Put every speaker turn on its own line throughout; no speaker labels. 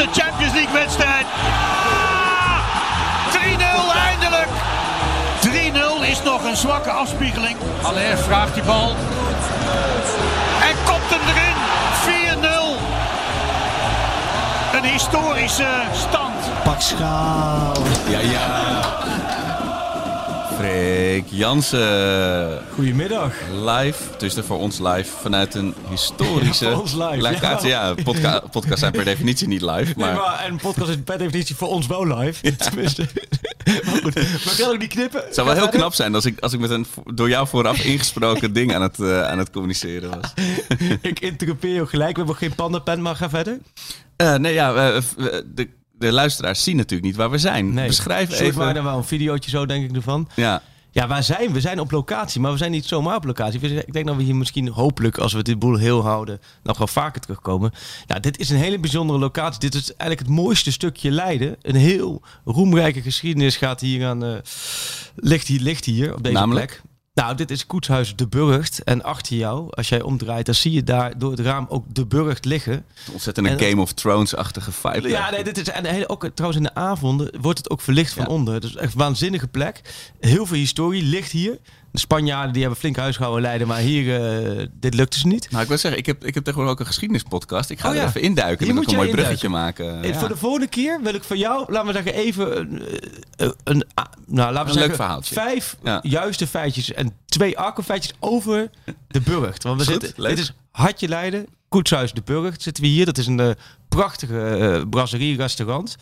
51ste Champions League wedstrijd. Ja! 3-0 eindelijk. 3-0 is nog een zwakke afspiegeling. Aller vraagt die bal. En kopt hem erin. 4-0. Een historische stand.
Pak schaal.
Ja, ja. Freek Jansen.
Goedemiddag.
Live, tussen voor ons live, vanuit een historische...
Ja, voor ons live,
locatie.
ja.
Ja, podca podcasts zijn per definitie niet live,
Nee,
maar...
maar en een podcast is per definitie voor ons wel live. Tenminste. maar goed, we gaan ook niet knippen.
Het zou wel heel knap zijn als ik, als ik met een door jou vooraf ingesproken ding aan het, eh, aan het communiceren was.
Ik interrupeer je gelijk. We hebben geen pandapen, maar ga verder.
Eh, nee, ja, eh, de, de luisteraars zien natuurlijk niet waar we zijn.
Nee.
Beschrijf
Zoek maar
even...
dan wel een videootje zo, denk ik ervan.
Ja,
Ja, waar zijn we? We zijn op locatie, maar we zijn niet zomaar op locatie. Ik denk dat we hier misschien hopelijk, als we dit boel heel houden, nog wel vaker terugkomen. Nou, dit is een hele bijzondere locatie. Dit is eigenlijk het mooiste stukje Leiden. Een heel roemrijke geschiedenis gaat hier aan, eh, ligt, hier, ligt hier op deze
Namelijk?
plek. Nou, dit is Koetshuis De Burgt. En achter jou, als jij omdraait, dan zie je daar door het raam ook De Burgt liggen.
ontzettend een
En-
Game of Thrones-achtige vibe.
Ja, nee, dit is en heel- ook trouwens in de avonden wordt het ook verlicht van
Ja.
onder. Dus echt een waanzinnige plek. Heel veel historie ligt hier. De Spanjaarden die hebben flink huisgehouden in Leiden, maar hier eh, dit lukte ze niet.
Nou, ik wil zeggen, ik heb, ik heb tegenwoordig ook een geschiedenispodcast. Ik ga
Oh
er even induiken en dan een mooi bruggetje maken.
Eh,
Ja.
Voor de volgende keer wil ik van jou, laten we zeggen, even een, eh, een, ah, nou, laten we
Een
zeggen,
leuk verhaaltje.
vijf
Ja.
juiste feitjes en twee akkerfeitjes over de Burgt. Want we
Goed,
zitten,
leuk.
dit is Hartje Leiden, Koetshuis de Burgt zitten we hier. Dat is een prachtige brasserie-restaurant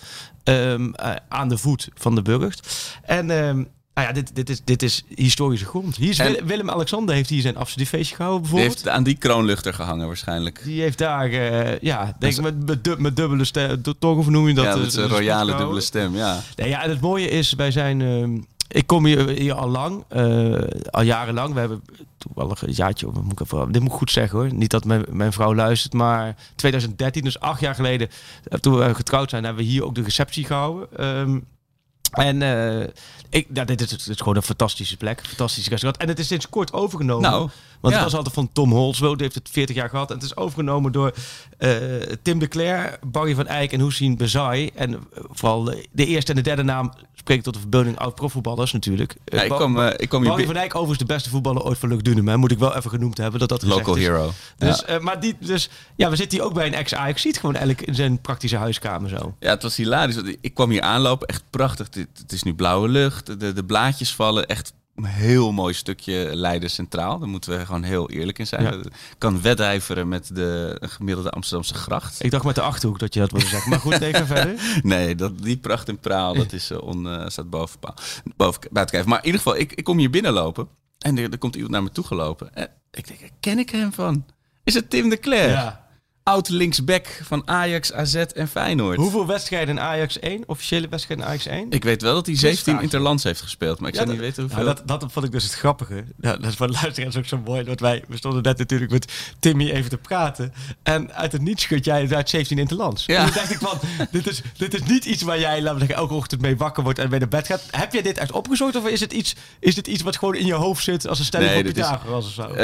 ehm, eh, aan de voet van de Burgt. En ehm, nou ja, dit, dit, is, dit is historische grond. Hier is
En-
Willem-Alexander heeft hier zijn afstudiefeestje gehouden
Die
bijvoorbeeld.
heeft aan die kroonluchter gehangen waarschijnlijk.
Die heeft daar, eh, ja, denk ik met, met, met dubbele stem, toch of noem je dat?
ja,
Eh,
met zijn
dus
royale dubbele stem, ja.
Nee, ja, en het mooie is, wij zijn, ehm, ik kom hier, hier al lang, eh, al jarenlang. We hebben toevallig een jaartje, moet ik even, dit moet ik goed zeggen hoor. Niet dat mijn, mijn vrouw luistert, maar 2013, dus acht jaar geleden, toen we getrouwd zijn, hebben we hier ook de receptie gehouden. Ehm, en eh, ik, ja, dit, is, is gewoon een fantastische plek, een fantastisch restaurant. En het is sinds kort overgenomen.
Nou,
Want
ja.
het was altijd van Tom Holswo, die heeft het 40 jaar gehad. En het is overgenomen door eh, Tim de Cler, Barry van Eyck en Hussein Bezai. En eh, vooral de, eerste en de derde naam spreekt tot de verbeelding oud profvoetballers natuurlijk.
Ja,
Eh,
ik
Ba-
kwam, eh, ik hier
Barry van Eyck overigens de beste voetballer ooit van Luc Dunham. hè. Moet ik wel even genoemd hebben dat dat
local
is.
hero.
Dus,
ja.
maar die, dus ja, we zitten hier ook bij een ex-Ajax. Ziet gewoon eigenlijk in zijn praktische huiskamer zo.
ja, het was hilarisch. Ik kwam hier aanlopen, echt prachtig. Het, het is nu blauwe lucht, de, de blaadjes vallen. Echt een heel mooi stukje Leiden Centraal. Daar moeten we gewoon heel eerlijk in zijn.
Ja.
Kan wedijveren met de gemiddelde Amsterdamse gracht.
Ik dacht met de Achterhoek dat je dat wilde zeggen. Maar goed, ga verder.
Nee, dat, die pracht en praal, dat is, eh, on, eh, staat boven, boven buiten kijf. Maar in ieder geval, ik, ik kom hier binnenlopen en er, er komt iemand naar me toe gelopen. En ik denk, ken ik hem van? Is het Tim de Cler?
Ja.
Oud linksback van Ajax, AZ en Feyenoord.
Hoeveel wedstrijden in Ajax 1? Officiële wedstrijden in Ajax 1?
Ik weet wel dat hij 17
Quizvraag.
interlands heeft gespeeld, maar ik
Ja,
zou niet weten hoeveel.
Nou, dat, dat vond ik dus het grappige. Ja, dat is voor de luisteraars ook zo mooi. Dat wij, we stonden net natuurlijk met Timmy even te praten. En uit het niets schud jij uit 17 interlands.
Ja.
En toen dacht ik van, dit is, dit is niet iets waar jij, laten we zeggen, elke ochtend mee wakker wordt en bij naar bed gaat. Heb jij dit echt opgezocht of is het iets, is dit iets wat gewoon in je hoofd zit als een stelling
Nee,
van Pythagoras of zo?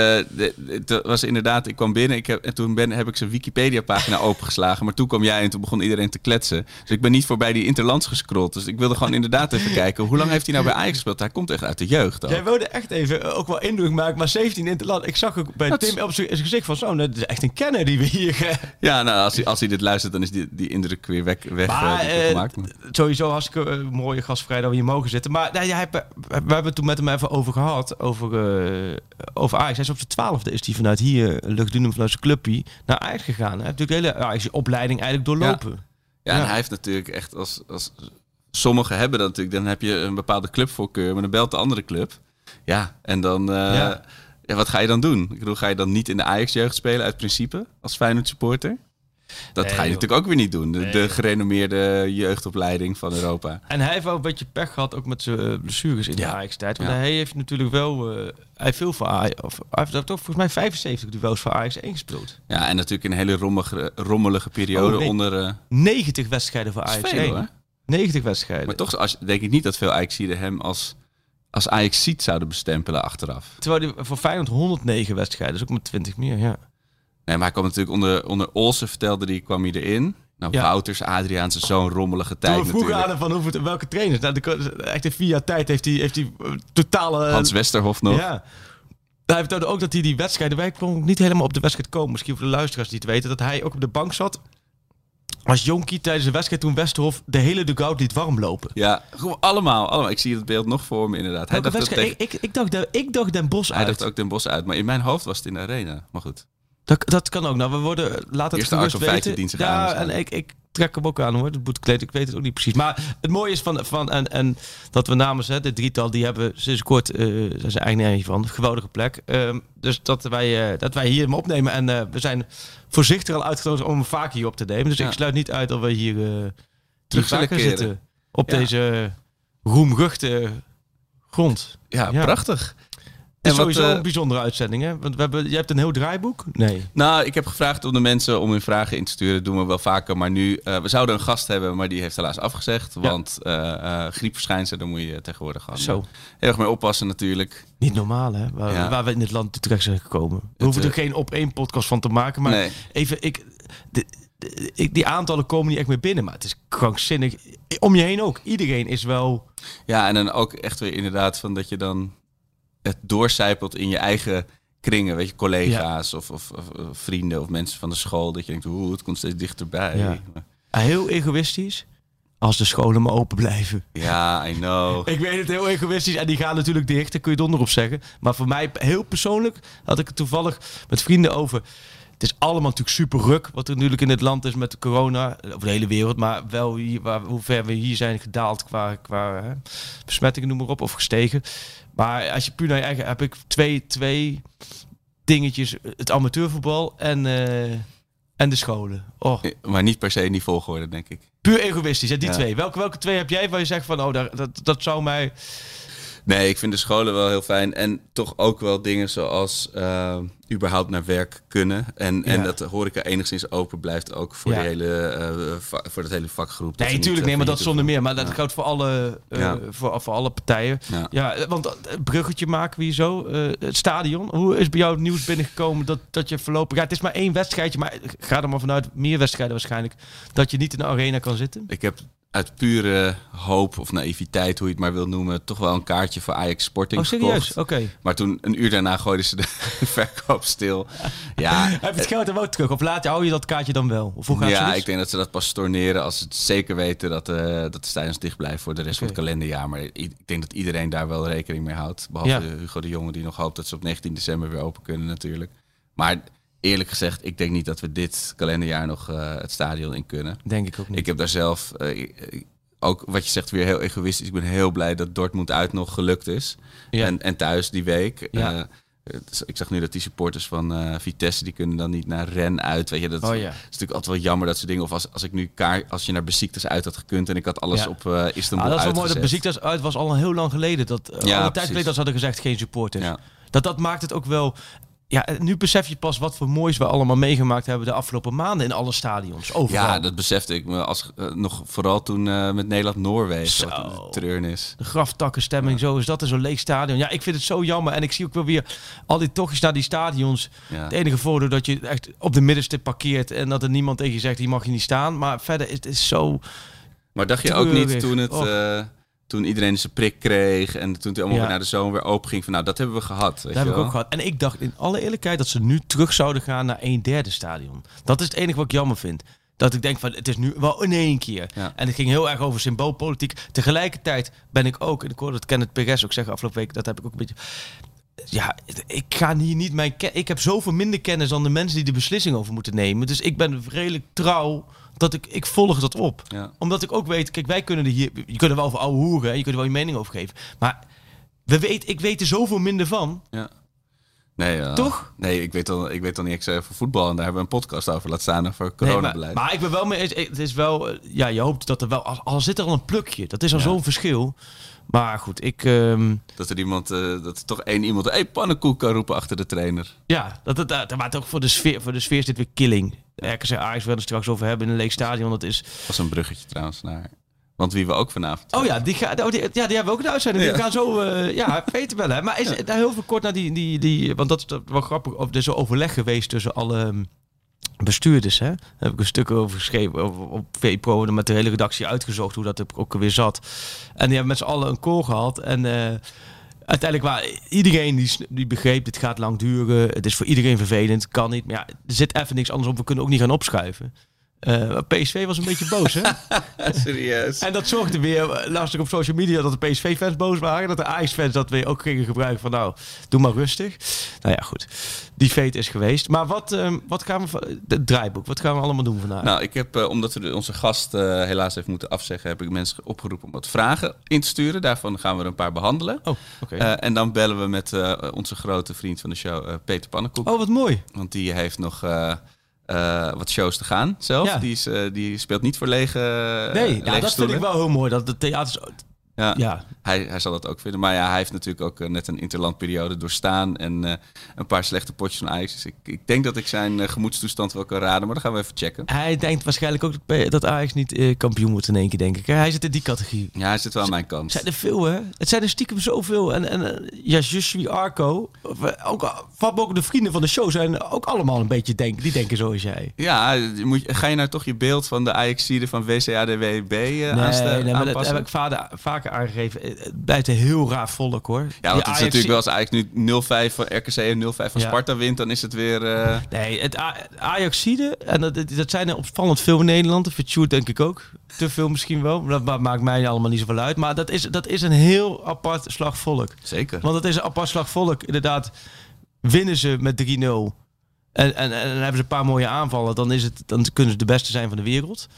Het was inderdaad, ik kwam binnen ik heb, en toen ben, heb ik zijn Wikipedia-pagina opengeslagen. Maar toen kwam jij en toen begon iedereen te kletsen. Dus ik ben niet voorbij die interlands gescrolld. Dus ik wilde gewoon inderdaad even kijken. Hoe lang heeft hij nou bij Ajax gespeeld? Hij komt echt uit de jeugd. al.
Jij wilde echt even eh, ook wel indruk maken, maar 17 interland. Ik zag ook bij
Dat
Tim op zijn gezicht van zo, dat is echt een kenner die we hier... eh,
Ja, nou, als hij, als hij dit luistert, dan is die, die indruk weer weg, weg
Maar,
heb
eh,
gemaakt.
Sowieso hartstikke uh, mooie gastvrij dat we hier mogen zitten. Maar nou, jij hebt, we hebben het toen met hem even over gehad. Over, eh over Ajax. Hij is op zijn twaalfde is hij vanuit hier, Luchtdunum, vanuit zijn clubje, naar Ajax gegaan. Hij heeft natuurlijk hele Ajax opleiding eigenlijk doorlopen.
Ja, en
Ja.
hij heeft natuurlijk echt als, als... Sommigen hebben dat natuurlijk. Dan heb je een bepaalde clubvoorkeur, maar dan belt de andere club. Ja, en dan... eh,
Ja.
ja. wat ga je dan doen? Ik bedoel, ga je dan niet in de Ajax-jeugd spelen uit principe als Feyenoord supporter? Dat
Nee,
ga je
joh.
natuurlijk ook weer niet doen. De,
Nee,
de
joh.
gerenommeerde jeugdopleiding van Europa.
En hij heeft wel een beetje pech gehad, ook met zijn eh, blessures in de
Ja.
Ajax-tijd. Want
Ja.
hij heeft natuurlijk wel... eh, hij heeft veel voor Ajax... Of, hij heeft toch volgens mij 75 duels voor Ajax 1 gespeeld.
Ja, en natuurlijk een hele rommelige, rommelige periode
Oh, nee.
onder... eh
90 wedstrijden voor Ajax
veel,
1.
hoor.
90 wedstrijden.
Maar toch als, denk ik niet dat veel Ajaxiden hem als, als Ajax-ziet zouden bestempelen achteraf.
Terwijl hij voor Feyenoord 109 wedstrijden, dus ook met 20 meer, ja.
Nee, maar hij kwam natuurlijk onder, onder Olsen, vertelde die, kwam hij erin. Nou,
Ja.
Wouters, Adriaanse, zo'n rommelige tijd
Toen we vroegen aan hem van hoeveel, welke trainers. Nou, de, echt in vier jaar tijd heeft hij, heeft hij eh, totale...
Hans Westerhof nog.
Ja. Hij vertelde ook dat hij die wedstrijden... Wij konden niet helemaal op de wedstrijd komen. Misschien voor de luisteraars die het weten. Dat hij ook op de bank zat. Als jonkie tijdens de wedstrijd toen Westerhof de hele dugout liet warm lopen.
Ja, gewoon allemaal, allemaal. Ik zie het beeld nog voor me inderdaad. Hij dacht, tegen-
ik, ik, ik, dacht, ik dacht Den Bos
hij
uit.
dacht ook Den Bosch uit, maar in mijn hoofd was het in de arena. Maar goed.
Dat, dat kan ook. Nou, we worden laat het
Eerste
gerust weten. ja, en ik, ik trek hem ook aan hoor. Het boetkleed, ik weet het ook niet precies. Maar het mooie is van, van en, en dat we namens hè, de drietal, die hebben sinds kort, eh zijn ze eigenlijk niet van, geweldige plek. Ehm, dus dat wij, eh, dat wij hier hem opnemen. En eh, we zijn voorzichtig al uitgenodigd om hem vaak hier op te nemen. Dus
Ja.
ik sluit niet uit dat we hier, eh
Terug zullen
zitten. Op
Ja.
deze roemruchte grond.
Ja,
Ja.
prachtig.
Het
En wat,
sowieso
eh,
een bijzondere uitzending, hè? Want we hebben, jij hebt een heel draaiboek? Nee.
Nou, ik heb gevraagd om de mensen om hun vragen in te sturen. Dat doen we wel vaker. Maar nu, eh, we zouden een gast hebben, maar die heeft helaas afgezegd. Want eh eh griepverschijnselen, daar moet je tegenwoordig gewoon
Zo.
heel erg mee oppassen natuurlijk.
Niet normaal, hè? Waar,
Ja.
waar we in het land terecht zijn gekomen. We hoeven er geen op één podcast van te maken. Maar
Nee.
even, ik, de, de- ik, die aantallen komen niet echt meer binnen. Maar het is krankzinnig. Om je heen ook. Iedereen is wel...
Ja, en dan ook echt weer inderdaad van dat je dan het doorcijpelt in je eigen kringen. Weet je, collega's of, of, of, of vrienden of mensen van de school. Dat je denkt, oeh, het komt steeds dichterbij.
Ja. Ah, Heel egoïstisch. Als de scholen maar open blijven.
Ja, I know.
Ik weet het, heel egoïstisch. En die gaan natuurlijk dicht, daar kun je donder op zeggen. Maar voor mij, heel persoonlijk, had ik het toevallig met vrienden over. Het is allemaal natuurlijk super ruk wat er natuurlijk in het land is met de corona. Over de hele wereld. Maar wel hier, waar, hoe ver we hier zijn gedaald qua, qua hè, besmettingen, noem maar op. Of gestegen. Maar als je puur naar je eigen... Heb ik twee, twee dingetjes. Het amateurvoetbal en, eh, en de scholen. Oh,
Maar niet per se in die volgorde, denk ik.
puur egoïstisch. Hè, die
Ja.
twee. Welke, welke twee heb jij waar je zegt van... Oh, daar, dat, dat zou mij...
Nee, ik vind de scholen wel heel fijn. En toch ook wel dingen zoals eh, überhaupt naar werk kunnen. En, en dat de horeca enigszins open blijft ook voor,
Ja.
de hele, eh, voor dat hele vakgroep.
Nee,
we niet,
natuurlijk,
eh,
nee, maar dat zonder meer. Maar dat
Ja.
geldt voor alle, voor, voor alle partijen.
Ja.
Want het bruggetje maken we hier zo. het stadion. Hoe is bij jou het nieuws binnengekomen dat, dat je voorlopig... Ja, het is maar één wedstrijdje, maar ga er maar vanuit, meer wedstrijden waarschijnlijk, dat je niet in de arena kan zitten.
Ik heb uit pure hoop of naïviteit, hoe je het maar wil noemen, toch wel een kaartje voor Ajax Sporting
Oh, serieus? Oké.
Maar toen, een uur daarna, gooiden ze de verkoop stil. Ja,
Heb je het geld er wel terug? Of laat hou je dat kaartje dan wel? Of hoe gaat
ja ik denk dat ze dat pas storneren als ze het zeker weten dat, eh, dat de stadions dicht blijven voor de rest van het kalenderjaar. Maar ik denk dat iedereen daar wel rekening mee houdt. Behalve
Ja.
Hugo de Jonge die nog hoopt dat ze op 19 december weer open kunnen natuurlijk. Maar eerlijk gezegd, ik denk niet dat we dit kalenderjaar nog eh, het stadion in kunnen.
Denk ik ook niet.
Ik heb daar zelf eh, ik- ook wat je zegt weer heel egoïstisch. Ik ben heel blij dat Dortmund uit nog gelukt is.
Ja.
En, en thuis die week.
Ja.
Eh, ik zag nu dat die supporters van eh, Vitesse die kunnen dan niet naar Ren uit. Weet je, dat
Oh
is
ja.
natuurlijk altijd wel jammer dat soort dingen. Of als, als ik nu kaart, als je naar Besiktas uit had gekund en ik had alles
Ja.
op eh Istanbul
Ah, dat is wel mooi. Dat. Beziektas uit was al heel lang geleden. Dat, eh, al een tijd geleden dat ze hadden gezegd geen supporters.
Ja.
Dat, dat maakt het ook wel... Ja, nu besef je pas wat voor moois we allemaal meegemaakt hebben de afgelopen maanden in alle stadions. Overal.
Ja, dat besefte ik me als, eh, nog vooral toen eh, met Nederland-Noorwegen.
Zo.
Wat een treurnis.
De graftakkenstemming, zo is dat in zo'n leeg stadion. Ja, ik vind het zo jammer. En ik zie ook wel weer al die tochtjes naar die stadions.
Ja.
Het enige voordeel dat je echt op de middenstip parkeert en dat er niemand tegen je zegt, hier mag je niet staan. Maar verder is het is zo...
Maar dacht je ook niet toen, het, toen iedereen zijn prik kreeg en toen het allemaal
Ja.
weer naar de zomer weer open ging, van nou, dat hebben we gehad. Weet
Dat heb ik ook gehad. En ik dacht in alle eerlijkheid dat ze nu terug zouden gaan naar een derde stadion. Dat is het enige wat ik jammer vind. Dat ik denk van het is nu wel in één keer.
Ja.
En het ging heel erg over symboolpolitiek. Tegelijkertijd ben ik ook, en ik hoorde het Kenneth Perez ook zeggen afgelopen week, dat heb ik ook een beetje. Ja, ik ga hier niet mijn Ik heb zoveel minder kennis dan de mensen die de beslissing over moeten nemen. Dus ik ben redelijk trouw dat ik, ik volg dat op.
Ja.
Omdat ik ook weet, kijk, wij kunnen er hier, je kunt er wel over ouwe hoeren, en je kunt er wel je mening over geven. Maar we weet, ik weet er zoveel minder van.
Ja. Nee, ja.
Toch?
Nee, ik weet dan, ik weet dan niet eens over voetbal en daar hebben we een podcast over. Laat staan over
Nee,
coronabeleid.
maar, maar ik ben wel mee eens. Het is wel, eh, ja, je hoopt dat er wel, al, al zit er al een plukje, dat is al
Ja.
zo'n verschil. Maar goed, ik, ehm,
Dat er iemand, eh, dat er toch één iemand, hey, pannenkoek kan roepen achter de trainer.
ja, dat, dat, dat, maar toch voor de sfeer, voor de sfeer is dit weer killing. RKC Ajax, we het straks over hebben in een leeg stadion, dat is...
Dat was een bruggetje trouwens naar. Want wie we ook vanavond.
Oh ja, die, ga, oh, die, ja, die hebben we ook de uitzending. Die gaan zo, eh, ja, Peter bellen. Maar is daar heel veel kort naar die, die, die want dat is dat wel grappig, of er is een overleg geweest tussen alle ehm, bestuurders. Hè? Daar heb ik een stuk over geschreven over, op VPRO en met de hele redactie uitgezocht hoe dat er ook weer zat. En die hebben met z'n allen een call gehad en... eh, Uiteindelijk waar iedereen die, die begreep, dit gaat lang duren. Het is voor iedereen vervelend, kan niet. Maar ja, er zit even niks anders op. We kunnen ook niet gaan opschuiven. Eh, PSV was een beetje boos, hè?
Serieus.
En dat zorgde weer, eh, ik op social media, dat de PSV-fans boos waren. Dat de Ajax-fans dat weer ook gingen gebruiken van nou, doe maar rustig. Nou ja, goed. Die feit is geweest. Maar wat, ehm, wat gaan we, het draaiboek, wat gaan we allemaal doen vandaag?
Nou, ik heb, eh, omdat we onze gast eh, helaas heeft moeten afzeggen, heb ik mensen opgeroepen om wat vragen in te sturen. Daarvan gaan we er een paar behandelen.
oh, oké.
Eh, en dan bellen we met eh, onze grote vriend van de show, eh, Peter Pannenkoek.
oh, wat mooi.
Want die heeft nog eh, eh, wat shows te gaan zelf.
Ja.
Die, is, eh, die speelt niet voor lege,
Nee,
lege
ja, dat vind ik wel heel mooi. Dat de theaters...
Ja,
Ja,
Hij, hij zal dat ook vinden. Maar ja, hij heeft natuurlijk ook eh, net een interlandperiode doorstaan. En eh, een paar slechte potjes van Ajax. Dus ik, ik denk dat ik zijn eh, gemoedstoestand wel kan raden. Maar dat gaan we even checken.
hij denkt waarschijnlijk ook dat, Ajax niet kampioen wordt in één keer, denk ik. Hij zit in die categorie.
Ja, hij zit wel aan mijn
Het
kant.
zijn er veel, hè? Het zijn er stiekem zoveel. En, en ja, Je suis Arco. Ook, van ook de vrienden van de show zijn ook allemaal een beetje denken. Die denken zoals jij.
Ja, moet, ga je nou toch je beeld van de Ajax-ziede van WCADWB eh aanstellen,
nee, maar dat heb ik vader, vaker aangegeven. Het blijft een heel raar volk, hoor.
Ja, want het is natuurlijk wel als Ajax nu 0-5 van RKC en 0-5 van
Ja.
Sparta wint, dan is het weer... eh,
Nee, het Ajaxide, en dat, dat zijn er opvallend veel in Nederland. De Sjoerd denk ik ook. Te veel misschien wel. maar Dat ma- maakt mij allemaal niet zoveel uit. Maar dat is, dat is een heel apart slag volk.
zeker.
Want het is een apart slag volk. Inderdaad, winnen ze met 3-0. En, en, en dan hebben ze een paar mooie aanvallen. Dan, is het, dan kunnen ze de beste zijn van de wereld.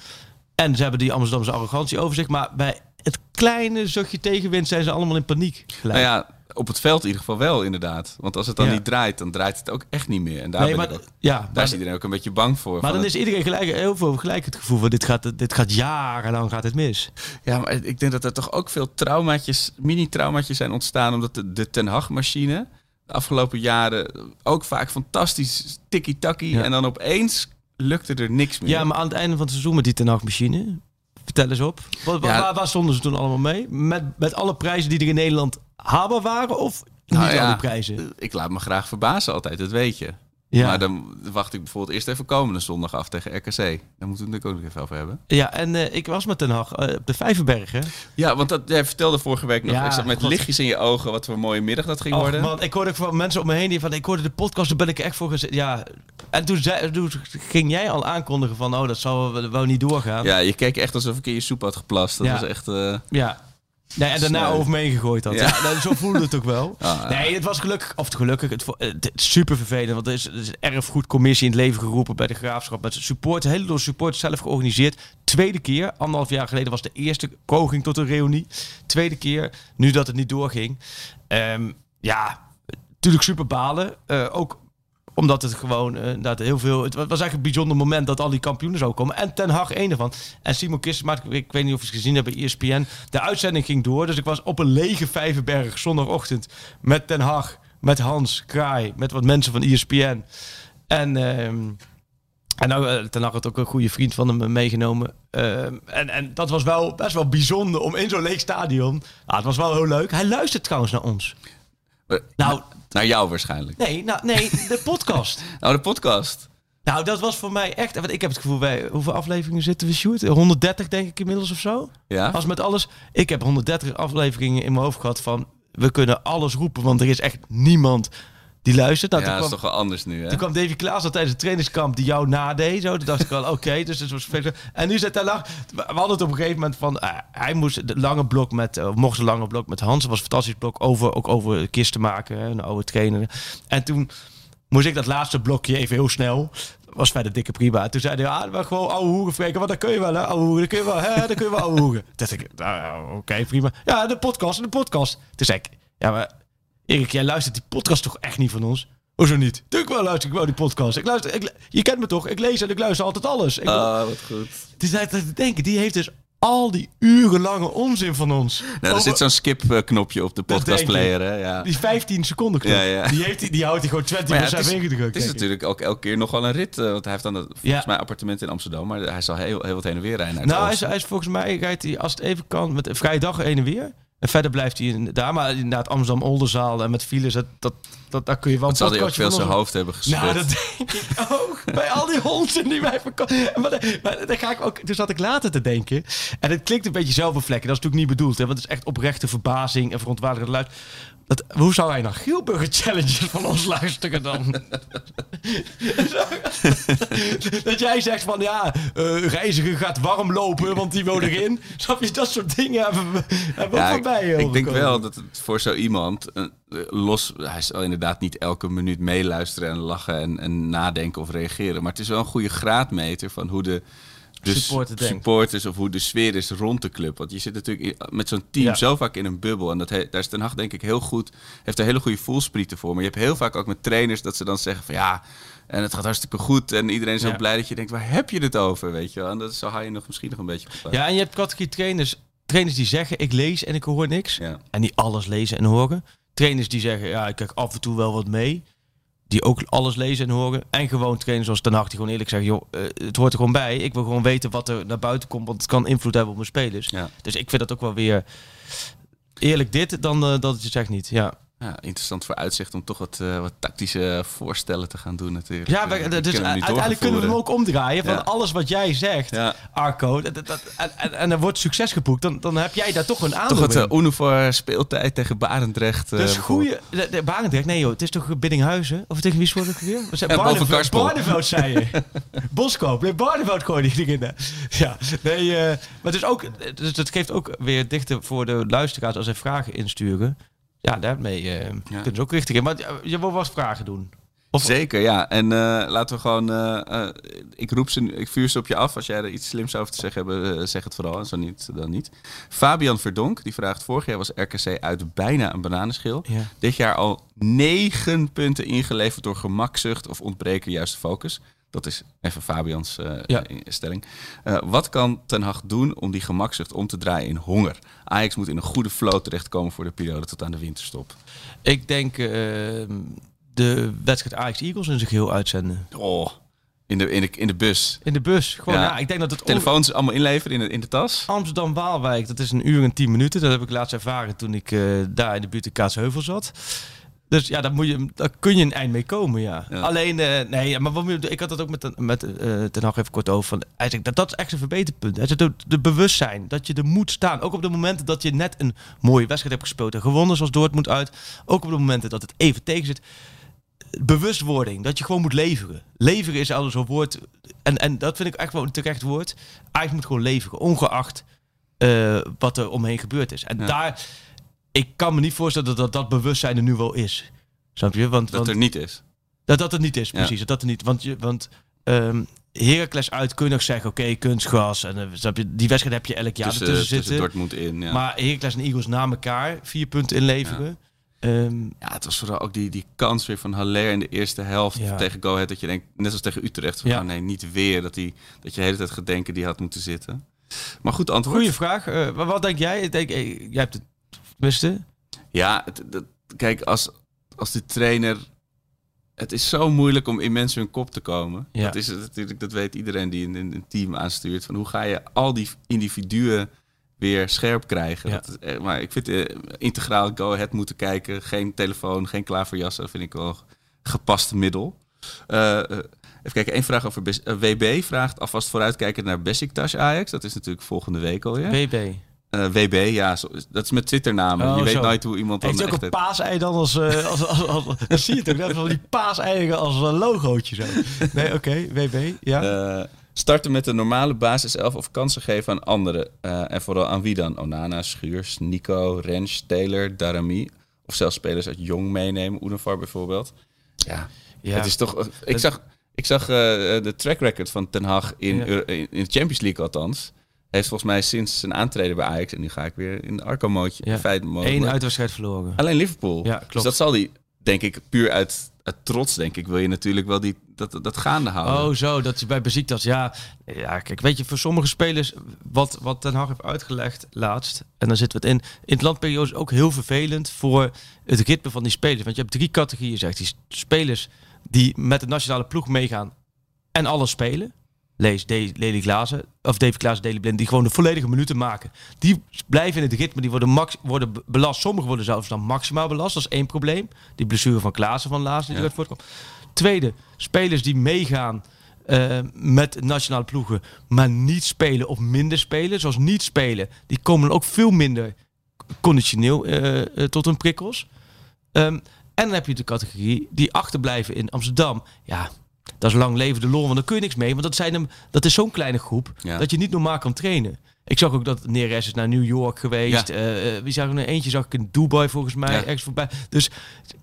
En ze hebben die Amsterdamse arrogantie over zich. Maar bij het kleine zuchtje tegenwind zijn ze allemaal in paniek. Gelijk.
Nou ja, op het veld in ieder geval wel, inderdaad. Want als het dan
Ja.
niet draait, dan draait het ook echt niet meer. En daar,
nee, maar,
ook-
ja,
daar
maar,
is iedereen ook een beetje bang voor.
maar dan
het-
is iedereen gelijk, heel veel gelijk het gevoel van dit gaat, dit gaat jarenlang gaat het mis.
Ja, maar ik denk dat er toch ook veel traumaatjes, mini-traumaatjes zijn ontstaan. Omdat de, de Ten Hag-machine de afgelopen jaren ook vaak fantastisch tikkie-takkie.
Ja.
En dan opeens lukte er niks meer.
Ja, maar aan het einde van het seizoen met die Ten Hag-machine, vertel eens op. Wat,
Ja.
waar, waar stonden ze toen allemaal mee? Met, met alle prijzen die er in Nederland haalbaar waren? Of niet
Nou
al die prijzen?
Ik laat me graag verbazen altijd, dat weet je.
Ja.
Maar dan wacht ik bijvoorbeeld eerst even komende zondag af tegen RKC. Daar moeten we het natuurlijk ook nog even over hebben.
Ja, en eh, ik was met Den Haag eh, op de Vijverberg, hè?
Ja, want dat, jij vertelde vorige week nog
Ja,
ik zat met
God.
lichtjes in je ogen wat voor een mooie middag dat ging
Och,
worden.
man, ik hoorde ook van mensen om me heen die van, ik hoorde de podcast, daar ben ik echt voor gezet. Ja, en toen, zei, toen ging jij al aankondigen van, oh, dat zal wel, wel niet doorgaan.
Ja, je keek echt alsof ik in je soep had geplast. Dat
Ja.
was echt... eh,
Ja. Nee, en daarna over me heen gegooid had.
Ja.
Ja. zo voelde het ook wel.
Ah.
Nee, het was gelukkig, of gelukkig, het, vo- het is super vervelend. Want er is, er is een erfgoedcommissie in het leven geroepen bij de graafschap. Met support, hele door support zelf georganiseerd. Tweede keer, anderhalf jaar geleden was de eerste poging tot een reunie. Tweede keer, nu dat het niet doorging. Ehm, ja, natuurlijk super balen. Eh, ook omdat het gewoon eh, inderdaad heel veel. Het was eigenlijk een bijzonder moment dat al die kampioenen zouden komen. En Ten Hag één ervan. En Simon Kistema, ik, weet niet of je het gezien hebt bij ESPN. De uitzending ging door. Dus ik was op een lege Vijverberg zondagochtend met Ten Hag, met Hans Kraai, met wat mensen van ESPN. En. ehm, en nou, eh, Ten Hag had ook een goede vriend van hem meegenomen. Ehm, en, en dat was wel best wel bijzonder om in zo'n leeg stadion. Nou, het was wel heel leuk. Hij luistert trouwens naar ons.
Eh,
Nou,
Naar jou waarschijnlijk.
nee, nou, nee, de podcast.
Nou, de podcast.
Nou, dat was voor mij echt. Want ik heb het gevoel, wij, hoeveel afleveringen zitten we shoot? 130 denk ik inmiddels of zo.
Ja?
Als met alles. Ik heb 130 afleveringen in mijn hoofd gehad van. We kunnen alles roepen, want er is echt niemand die luistert. Nou,
ja, dat is toch wel anders nu, hè?
toen kwam Davy Klaas al tijdens het trainingskamp die jou nadeed. Zo, toen dacht ik wel, oké, dus het was. En nu zit hij lang. We hadden het op een gegeven moment van. eh, hij moest de lange blok met. eh, mocht een lange blok met Hans. Dat was een fantastisch blok over, ook over kisten maken. Hè, een oude trainer. En toen moest ik dat laatste blokje even heel snel. Was verder dikke prima. Toen zei hij, ja, maar gewoon ouwe hoeren spreken. Want dat kun je wel, hè? Ouwe hoeren, dat kun je wel, hè? Dat kun je wel ouwe hoeren. Toen dacht ik, nou, oké, prima. Ja, de podcast, de podcast. Toen zei ik, ja, maar Erik, jij luistert die podcast toch echt niet van ons? Hoezo niet? Tuurlijk wel luister ik wel die podcast. Ik luister, ik, je kent me toch? Ik lees en ik luister altijd alles. Ik,
Oh, wat goed.
Het is tijd te denken, die heeft dus al die urenlange onzin van ons.
Nou, er
Over-
zit zo'n skip-knopje op de podcastplayer, hè? Ja.
Die 15 seconden knop.
Ja, ja.
Die, heeft, die houdt hij gewoon 20%
Maar ja, het is,
ingedrukt.
het is natuurlijk ook elke keer nog wel een rit. eh, want hij heeft dan het, volgens mij appartement in Amsterdam. Maar hij zal heel, heel wat heen en weer rijden.
Nou, hij is,
oosten.
hij is volgens mij, rijdt hij als het even kan, met een vrije dag heen en weer. En verder blijft hij in, daar. Maar inderdaad, Amsterdam Oldenzaal en met files, dat, dat, dat, daar kun je wel
zal hij ook veel zijn hoofd hebben geschud.
Nou, dat denk ik ook. Bij al die onzin die wij verkopen. Maar, maar dan ga ik ook, dus zat ik later te denken. En het klinkt een beetje zelfbevlekken. Dat is natuurlijk niet bedoeld. Hè, want het is echt oprechte verbazing en verontwaardiging. Luister, dat, hoe zou hij naar Gielburger Challenges van ons luisteren dan? dat jij zegt van ja, eh, reiziger gaat warm lopen, want die wil erin. Snap je, dat soort dingen hebben we, hebben
Ja,
ook
ik,
voorbij.
ik denk wel dat het voor zo iemand eh, los, hij zal inderdaad niet elke minuut meeluisteren en lachen en, en nadenken of reageren, maar het is wel een goede graadmeter van hoe de,
Supporter denkt.
supporters of hoe de sfeer is rond de club. Want je zit natuurlijk in- met zo'n team
Ja.
zo vaak in een bubbel en dat he- daar is Ten Hag denk ik heel goed, heeft er hele goede voelsprieten voor. Maar je hebt heel vaak ook met trainers dat ze dan zeggen van ja. En het gaat hartstikke goed. En iedereen is zo
Ja.
blij dat je denkt, waar heb je het over? Weet je wel? En dat zo haal je nog misschien nog een beetje op.
Ja, en je hebt categorie trainers, trainers die zeggen ik lees en ik hoor niks.
Ja.
En die alles lezen en horen. Trainers die zeggen, ja, ik kijk af en toe wel wat mee. Die ook alles lezen en horen. En gewoon trainers zoals Ten Hag die gewoon eerlijk zeggen, joh, eh, het hoort er gewoon bij. Ik wil gewoon weten wat er naar buiten komt, want het kan invloed hebben op mijn spelers.
Ja.
Dus ik vind dat ook wel weer eerlijk dit dan eh, dat het je zegt niet. Ja,
Ja, interessant voor uitzicht om toch wat, eh, wat tactische voorstellen te gaan doen natuurlijk.
ja
Eh, die
dus
kunnen we nu
uiteindelijk kunnen we hem ook omdraaien van
Ja.
alles wat jij zegt,
Ja.
Arco. Dat, en, en, en er wordt succes geboekt, dan, dan heb jij daar toch een aandeel
Toch het uh, Unifor speeltijd tegen Barendrecht. eh,
Dus goede. De, de Barendrecht, nee joh, het is toch Biddinghuizen? Of tegen wie sport ik weer? Barneveld. Barneveld zei je. Boskoop, nee, Barneveld gooide die erin. Ja, nee, eh, maar het is ook, dus dat geeft ook weer dichter voor de luisteraars als zij vragen insturen. Ja, daarmee eh, kunnen ze ook richting in. Maar eh, je wil wat vragen doen. Of,
Zeker, ja. En eh, laten we gewoon... ik roep ze, ik vuur ze op je af. Als jij er iets slims over te zeggen hebt, zeg het vooral. En zo niet, dan niet. Fabian Verdonk, die vraagt... Vorig jaar was RKC uit bijna een bananenschil.
Ja.
Dit jaar al negen punten ingeleverd door gemakzucht of ontbreken juiste focus. Dat is even Fabians eh,
Ja.
stelling. Eh, wat kan Ten Hag doen om die gemakzucht om te draaien in honger? Ajax moet in een goede flow terechtkomen voor de periode tot aan de winterstop.
Ik denk eh, de wedstrijd Ajax-Eagles in zich heel uitzenden.
Oh, in de, in de, in de bus.
In de bus. Gewoon,
Ja.
ja. ik denk dat het
Telefoons allemaal inleveren in de, in de tas.
Amsterdam-Waalwijk, dat is een uur en tien minuten. Dat heb ik laatst ervaren toen ik daar in de buurt in Kaatsheuvel zat. Dus ja, daar, moet je, daar kun je een eind mee komen, ja.
Ja.
Alleen, eh, nee, maar wat ik had het ook met, met eh Ten Hag even kort over. Van, hij zegt, dat, dat is echt een verbeterpunt. Hij zegt, de, de bewustzijn, dat je er moet staan. Ook op de momenten dat je net een mooie wedstrijd hebt gespeeld en gewonnen, zoals Dortmund uit. Ook op de momenten dat het even tegen zit. Bewustwording, dat je gewoon moet leveren. Leveren is al zo'n woord. En, en dat vind ik echt wel een terecht woord. Eigenlijk moet gewoon leveren, ongeacht eh, wat er omheen gebeurd is. En
Ja.
daar, ik kan me niet voorstellen dat dat, dat bewustzijn er nu wel is. Snap je? Want,
Dat
want
er niet is.
dat dat het niet is,
Ja.
precies. Dat dat er niet. Want, je, want ehm Heracles uit kun je nog zeggen, oké, kunstgras. En, eh, snap je, die wedstrijd heb je elk jaar
tussen,
ertussen
tussen
zitten.
Dortmund in. Ja.
Maar Heracles en Eagles na elkaar, vier punten inleveren. Ehm,
ja, het was vooral ook die, die kans weer van Haller in de eerste helft
Ja.
tegen Go Ahead. Dat je denkt, net als tegen Utrecht, van,
Ja.
oh nee, niet weer. Dat, die, dat je de hele tijd gaat denken, die had moeten zitten. Maar goed antwoord.
goeie vraag. Maar wat denk jij? Ik denk, eh, jij hebt het tenminste.
Ja, het, kijk, als, als de trainer... Het is zo moeilijk om in mensen hun kop te komen.
Ja.
Dat, is natuurlijk, dat weet iedereen die een, een team aanstuurt. Van hoe ga je al die individuen weer scherp krijgen?
Ja.
Dat is, eh, maar ik vind eh, integraal go ahead moeten kijken. Geen telefoon, geen klaverjassen. Vind ik wel gepast middel. Eh, even kijken, één vraag over WB. Vraagt alvast vooruitkijken naar Besiktas Ajax. Dat is natuurlijk volgende week alweer.
BB.
Eh, WB, ja, zo- dat is met Twitternamen.
Oh,
je weet
zo.
nooit hoe iemand dan
Heeft ook
echt
een paasei dan als... eh, als, als, zie je toch? Dat is wel die paaseigen als een logootje zo. Nee, oké. WB. Ja.
Eh, starten met de normale basiself of kansen geven aan anderen. Eh, en vooral aan wie dan? Onana, Schuurs, Nico, Rens, Taylor, Darami. Of zelfs spelers uit Jong meenemen. Oenevar bijvoorbeeld. Ja,
ja.
het is toch... Ik
Het-
zag, ik zag eh, de track record van Ten Hag in,
Ja.
In in de Champions League althans. Heeft volgens mij sinds zijn aantreden bij Ajax... en nu ga ik weer in de Arco-mootje.
Ja. Eén uitwedstrijd verloren.
Alleen Liverpool.
Ja,
Dus
klopt.
dat zal hij denk ik, puur uit, uit trots, denk ik, wil je natuurlijk wel die, dat, dat gaande houden.
Oh, zo, dat je bij Besiktas, ja. Ja, kijk, weet je, voor sommige spelers, wat, wat Ten Hag heeft uitgelegd laatst, en dan zitten we het in, in het landperiode is ook heel vervelend voor het ritme van die spelers. Want je hebt drie categorieën, zegt die spelers die met de nationale ploeg meegaan en alles spelen. Lees Lely Klaassen, of David Klaassen, Daley Blind, die gewoon de volledige minuten maken. Die blijven in het ritme, die worden, max, worden belast. Sommigen worden zelfs dan maximaal belast, dat is één probleem. Die blessure van Klaassen van laatst die
Ja.
voortkomt. Tweede, spelers die meegaan eh, met nationale ploegen, maar niet spelen of minder spelen. Zoals niet spelen, die komen ook veel minder conditioneel eh, eh, tot hun prikkels. Ehm, en dan heb je de categorie die achterblijven in Amsterdam. Ja, dat is lang leven de lol, want dan kun je niks mee. Want dat, zijn hem, dat is zo'n kleine groep
Ja.
dat je niet normaal kan trainen. Ik zag ook dat Neres is naar New York geweest.
Ja.
Eh, eh, wie zag er nou eentje? Zag ik in Dubai volgens mij.
Ja.
Ergens voorbij. Dus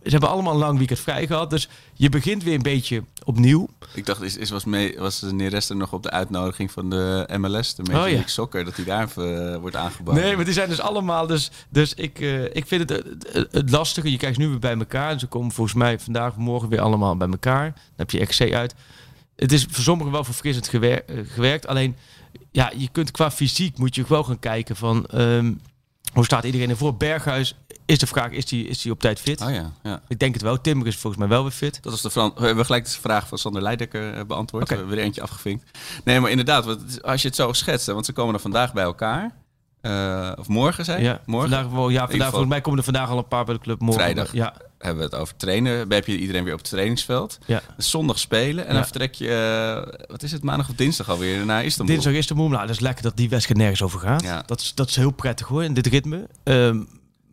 ze hebben allemaal een lang weekend vrij gehad. Dus je begint weer een beetje opnieuw.
Ik dacht, is, is was, mee, was Neres er nog op de uitnodiging van de MLS, de Major
Oh, ja.
Soccer, dat hij daar eh, wordt aangeboden?
Nee, maar die zijn dus allemaal. Dus, dus ik, ik vind het, het, het lastige. Je kijkt nu weer bij elkaar. En ze komen volgens mij vandaag of morgen weer allemaal bij elkaar. Dan heb je XC uit. Het is voor sommigen wel verfrissend gewer- gewerkt. Alleen, ja, je kunt qua fysiek moet je ook wel gaan kijken van. ehm, hoe staat iedereen ervoor? Berghuis is de vraag: is die, is die op tijd fit?
Oh ja, ja.
Ik denk het wel. Timber is volgens mij wel weer fit.
Dat was de We hebben gelijk de vraag van Sander Leidekker eh, beantwoord. We hebben er eentje afgevinkt. Nee, maar inderdaad, als je het zo schetst, want ze komen er vandaag bij elkaar. Eh, of morgen, zei je?
Ja,
Morgen
Vandaag, wel- ja, vandaag
geval-
volgens mij komen er vandaag al een paar bij de club. Morgen,
Vrijdag.
Ja,
hebben we het over trainen. Dan heb je iedereen weer op het trainingsveld.
ja.
Zondag spelen en
Ja.
dan vertrek je, eh, wat is het, maandag of dinsdag alweer naar Istanbul.
Dinsdag is de moe. Nou, dat is lekker dat die wedstrijd nergens over gaat.
Ja.
Dat, is, dat is heel prettig hoor, in dit ritme. Ehm,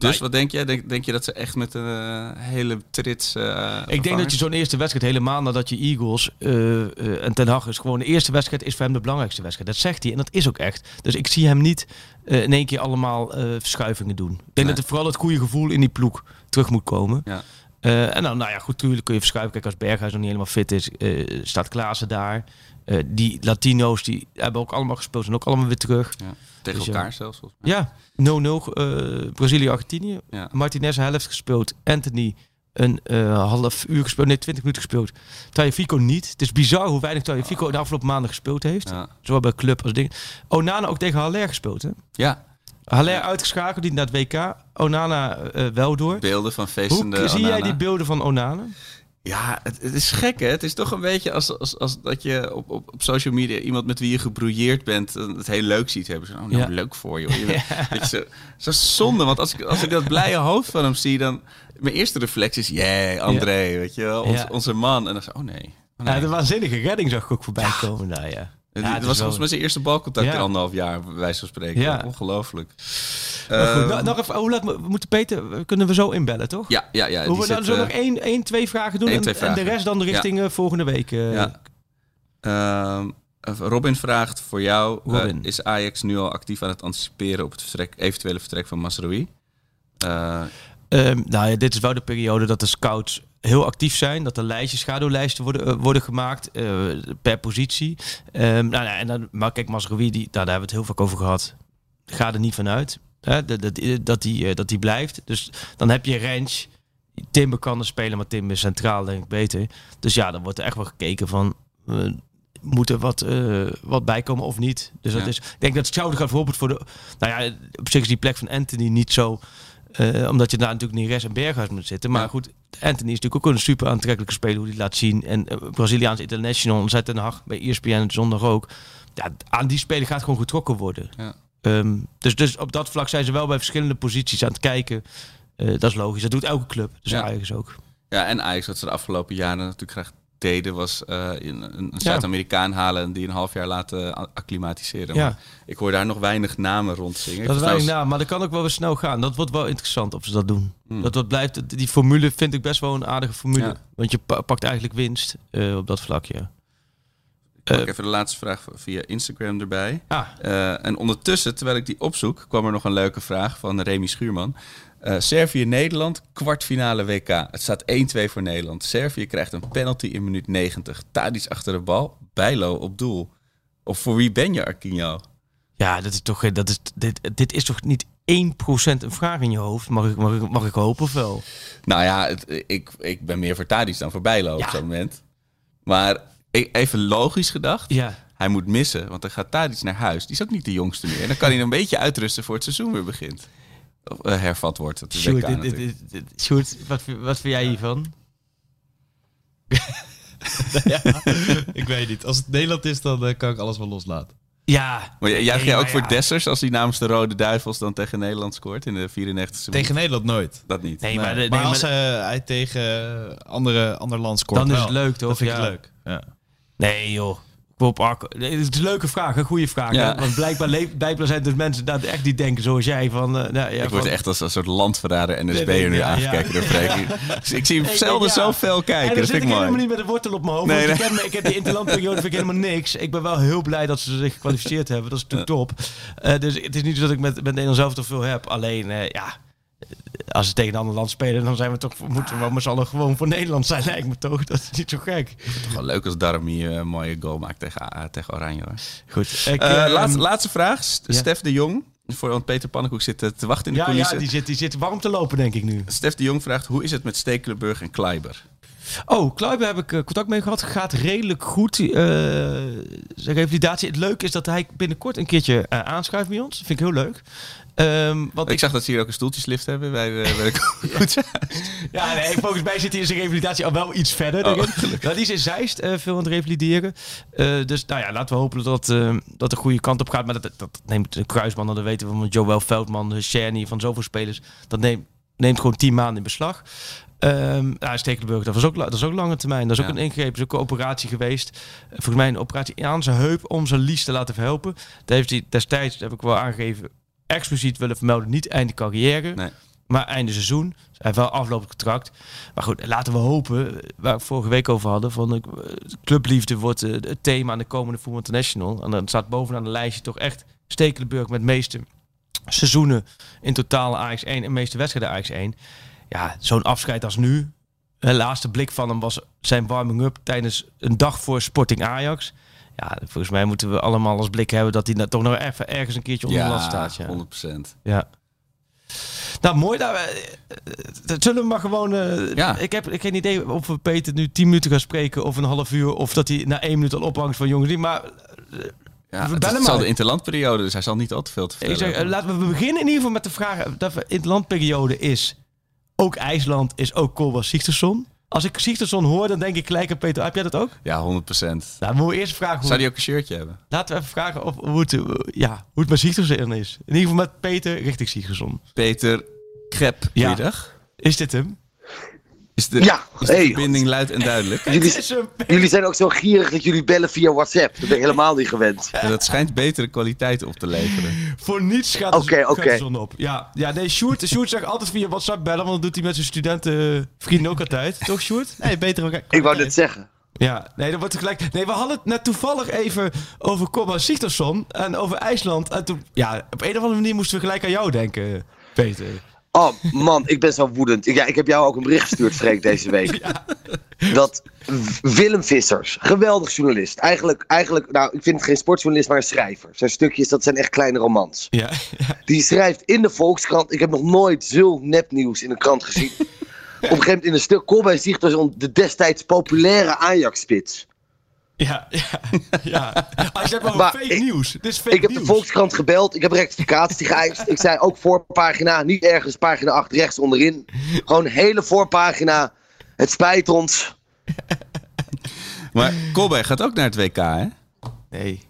Dus wat denk je? Denk, denk je dat ze echt met een eh, hele trits... eh,
ik denk dat je zo'n eerste wedstrijd helemaal nadat je Eagles eh, en Ten Hag is gewoon de eerste wedstrijd is voor hem de belangrijkste wedstrijd. Dat zegt hij en dat is ook echt. Dus ik zie hem niet in één keer allemaal verschuivingen doen. Ik denk
Nee.
dat er vooral het goede gevoel in die ploeg terug moet komen.
Ja.
En dan, nou ja, goed, natuurlijk kun je verschuiven. Kijk, als Berghuis nog niet helemaal fit is, staat Klaassen daar. Die Latino's, die hebben ook allemaal gespeeld, zijn ook allemaal weer terug.
Ja, tegen
Dus ja.
elkaar zelfs. volgens mij.
Ja, 0-0 eh Brazilië-Argentinië.
Ja.
Martinez een helft gespeeld. Anthony een eh, half uur gespeeld. Nee, 20 minuten gespeeld. Tagliafico niet. Het is bizar hoe weinig Tagliafico de afgelopen maanden gespeeld heeft.
Ja.
Zowel bij club als ding. Onana ook tegen Haller gespeeld. Hè?
ja,
Haller uitgeschakeld, niet naar het WK. Onana eh, wel door.
beelden van
Hoe
feestende
zie jij die beelden van Onana?
Ja, het, het is gek hè. Het is toch een beetje als, als, als dat je op, op, op social media iemand met wie je gebrouilleerd bent eh, het heel leuk ziet hebben. Zo, oh, nou,
Ja.
leuk voor je. bent- weet je, zo, zo zonde, want als ik, als ik dat blije hoofd van hem zie, dan... Mijn eerste reflex is, yeah, André, weet je wel, ons,
Ja.
onze man. En dan zo, oh nee. Oh, nee.
Ja, de waanzinnige redding zag ik ook voorbij komen. Nou, ja.
Het
Ja, het
het
is
was volgens mij zijn eerste balcontact
Ja.
in anderhalf jaar, bij wijze van spreken.
Ja.
Ongelooflijk. Eh,
nou, nog even, hoe laat we we moeten Peter, kunnen we zo inbellen, toch?
ja, ja, ja.
Hoe we dan zo
eh,
nog één, één, twee vragen doen
één,
en,
twee
en de rest dan de richting eh, volgende week. eh.
Ja. Ehm, Robin vraagt voor jou, eh, is Ajax nu al actief aan het anticiperen op het vertrek, eventuele vertrek van Masraoui? Eh,
Ehm, nou ja, dit is wel de periode dat de scouts heel actief zijn. Dat er lijstjes, schaduwlijsten worden, eh, worden gemaakt eh, per positie. Ehm, nou, en dan, maar kijk, Masrowi, die, nou, daar hebben we het heel vaak over gehad. Ga er niet vanuit hè, dat, dat, dat, die, eh, dat die blijft. Dus dan heb je range. Timber kan er spelen, maar Timber is centraal denk ik beter. Dus ja, dan wordt er echt wel gekeken van... eh, moet er wat, eh, wat bij komen of niet? Dus dat
Ja.
is, ik denk dat hetzelfde gaat bijvoorbeeld voor de... Nou ja, op zich is die plek van Anthony niet zo... eh, omdat je daar natuurlijk Neres en Berghuis moet zitten. Maar
Ja.
goed, Anthony is natuurlijk ook een super aantrekkelijke speler hoe hij laat zien. En eh, Braziliaans international, zet Den Haag bij ESPN zondag ook. Ja, aan die speler gaat gewoon getrokken worden.
Ja.
Ehm, dus, dus op dat vlak zijn ze wel bij verschillende posities aan het kijken. Eh, dat is logisch. Dat doet elke club. Dus
Ja.
Ajax ook.
ja, en Ajax, wat ze de afgelopen jaren natuurlijk graag deden, was eh, een, een Zuid-Amerikaan halen en die een half jaar laten acclimatiseren.
Ja.
Maar ik hoor daar nog weinig namen rondzingen.
Dat is
Volgens mij
weinig na, maar dat kan ook wel weer snel gaan. Dat wordt wel interessant of ze dat doen.
Hmm.
Dat wat blijft, die formule vind ik best wel een aardige formule.
Ja.
Want je pa- pakt eigenlijk winst eh, op dat vlak, ja.
Ik pak
Eh,
even de laatste vraag via Instagram erbij.
Ah,
en ondertussen, terwijl ik die opzoek, kwam er nog een leuke vraag van Remy Schuurman. Eh, Servië-Nederland, kwartfinale WK. Het staat 1-2 voor Nederland. Servië krijgt een penalty in minuut 90. Tadic achter de bal, Bijlo op doel. Of voor wie ben je, Arquinho?
ja, dat is toch, dat is, dit, dit is toch niet 1% een vraag in je hoofd. Mag ik, mag ik, mag ik hopen of wel?
Nou ja, het- ik, ik ben meer voor Tadic dan voor Bijlo op zo'n moment. Maar e- even logisch gedacht.
Ja.
Hij moet missen, want dan gaat Tadic naar huis. Die is ook niet de jongste meer. En dan kan hij een beetje uitrusten voor het seizoen weer begint. Eh, hervat wordt. Het
Sjoerd,
WK
dit- dit-
natuurlijk.
dit- dit- Sjoerd, wat, vind- wat vind jij hiervan?
ik weet niet. Als het Nederland is, dan eh, kan ik alles wel loslaten.
Ja.
Maar jij-
Nee,
jij ook voor
ja.
Dessers als hij namens de Rode Duivels dan tegen Nederland scoort in de 94e
Tegen Nederland nooit.
Dat niet.
Nee,
Nee,
maar, de-
als
maar-
eh, hij tegen andere, ander land scoort,
Dan is het leuk, toch?
Dat vind ik
Ja.
leuk. Ja.
Nee, joh. Bob Het is een leuke vraag, een goede vraag.
Ja.
Want blijkbaar, blijkbaar zijn er mensen dat echt die denken zoals jij. Van, eh, nou, ja,
ik word
van-
echt als een soort landverrader NSB'er nu
ja,
aangekeken door Freek. Dus ik zie hem zelden zo fel
En
kijken. Dat vind
ik
ik
helemaal
mooi.
niet met een wortel op mijn hoofd.
Nee,
want
nee.
Ik, ken me- ik heb die interlandperiode vind ik helemaal niks. Ik ben wel heel blij dat ze zich gekwalificeerd hebben. Dat is natuurlijk top. Eh, dus het is niet zo dat ik met, met Nederland zelf te veel heb. Alleen, eh, ja... Als ze tegen een ander land spelen, dan zijn we toch, moeten we met z'n allen gewoon voor Nederland zijn, lijkt me toch. Dat is niet zo gek.
Toch wel leuk als Darmi een mooie goal maakt tegen, eh, tegen Oranje. Hoor.
Goed. Ik,
Eh,
eh,
laatste, laatste vraag.
Ja.
Stef de Jong. Voor, want Peter Pannenkoek zit eh, te wachten in de
ja, ja die, zit, die zit warm te lopen, denk ik nu.
Stef de Jong vraagt, hoe is het met Stekelenburg en Kleiber?
Oh, Kluiber heb ik eh, contact mee gehad. Gaat redelijk goed. eh zijn revalidatie. Het leuke is dat hij binnenkort een keertje eh, aanschuift bij ons. Dat vind ik heel leuk. Ehm, want
Ik zag dat ze hier ook een stoeltjeslift hebben bij de, bij de.
Ja, nee, volgens mij zit hij in zijn revalidatie al wel iets verder.
Oh,
nou, die is in Zeist eh, veel aan het revalideren. Eh, dus nou ja, laten we hopen dat eh, dat de goede kant op gaat. Maar dat, dat neemt een kruisman, dat weten we van Joël Veldman, de Shani, van zoveel spelers. Dat neemt, neemt gewoon tien maanden in beslag. Ehm ja, Stekelenburg, dat, was ook, dat is ook lange termijn. Dat is ook een ingreep, dat is ook een operatie geweest. Volgens mij een operatie aan zijn heup om zijn lies te laten verhelpen. Dat heeft hij destijds, dat heb ik wel aangegeven, expliciet willen vermelden. Niet einde carrière.
Nee.
Maar einde seizoen. Hij heeft wel aflopend contract. Maar goed, laten we hopen. eh, Waar we vorige week over hadden. Van de clubliefde wordt eh, het thema aan de komende Voetbal International. En dan staat bovenaan de lijstje toch echt Stekelenburg met de meeste seizoenen in totaal Ajax 1 en meeste wedstrijden Ajax 1. Ja, zo'n afscheid als nu. De laatste blik van hem was zijn warming-up tijdens een dag voor Sporting Ajax. Ja, volgens mij moeten we allemaal als blik hebben dat hij nou toch nog even ergens een keertje onder de lat staat. Ja.
100%.
Ja. Nou, mooi. Nou, eh, eh, zullen we maar gewoon... eh,
Ja.
ik, heb, geen idee of we Peter nu 10 minuten gaan spreken of een half uur. Of dat hij na één minuut al ophangt van jongens. Maar
Ja,
We
het, zal de interlandperiode, dus hij zal niet al te veel te
ik
vertellen
zeg, laten we beginnen in ieder geval met de vraag dat we in het landperiode is. Ook IJsland is ook Kolbas Sigtersson. Als ik Sigtersson hoor, dan denk ik gelijk aan Peter. Heb jij dat ook?
Ja, 100%.
Nou, moeten we eerst vragen hoe,
Zou die ook een shirtje hebben?
laten we even vragen of, hoe, het, ja, hoe het met Sigtersson is. In ieder geval met Peter richting Sigtersson.
Peter Krep,
Ja. Is dit hem?
Is de,
Ja,
is de
hey.
verbinding luid en duidelijk?
Jullie, jullie zijn ook zo gierig dat jullie bellen via WhatsApp. Dat ben ik helemaal niet gewend.
En dat schijnt betere kwaliteit op te leveren.
Voor niets gaat, de, gaat de zon op. Ja, ja nee, Sjoerd, Sjoerd zegt altijd via WhatsApp bellen, want dat doet hij met zijn studentenvrienden ook altijd. Toch, Sjoerd?
Nee, beter ook.
Ik wou net zeggen.
Ja, nee, dat wordt tegelijk. Nee, we hadden het net toevallig even over Cobba Sigtersson en over IJsland. En toen, ja, op een of andere manier moesten we gelijk aan jou denken, Peter.
Oh man, ik ben zo woedend. Ja, ik heb jou ook een bericht gestuurd, Freek, deze week. Dat Willem Vissers, geweldig journalist. Eigenlijk, eigenlijk, nou, ik vind het geen sportjournalist, maar een schrijver. Zijn stukjes, dat zijn echt kleine romans.
Ja, ja.
Die schrijft in de Volkskrant. Ik heb nog nooit zulk nepnieuws in een krant gezien. Op een gegeven moment in een stuk Colbij Sigtersson, de destijds populaire Ajax-spits.
Ja, ja, ja. Als je hebt over
Maar
fake
ik-
nieuws. Dit is fake
Ik heb de. Volkskrant gebeld. Ik heb rectificatie geëist. Ik zei ook voorpagina. Niet ergens pagina 8 rechts onderin. Gewoon hele voorpagina. Het spijt ons.
Maar Colbert gaat ook naar het WK, hè?
Nee.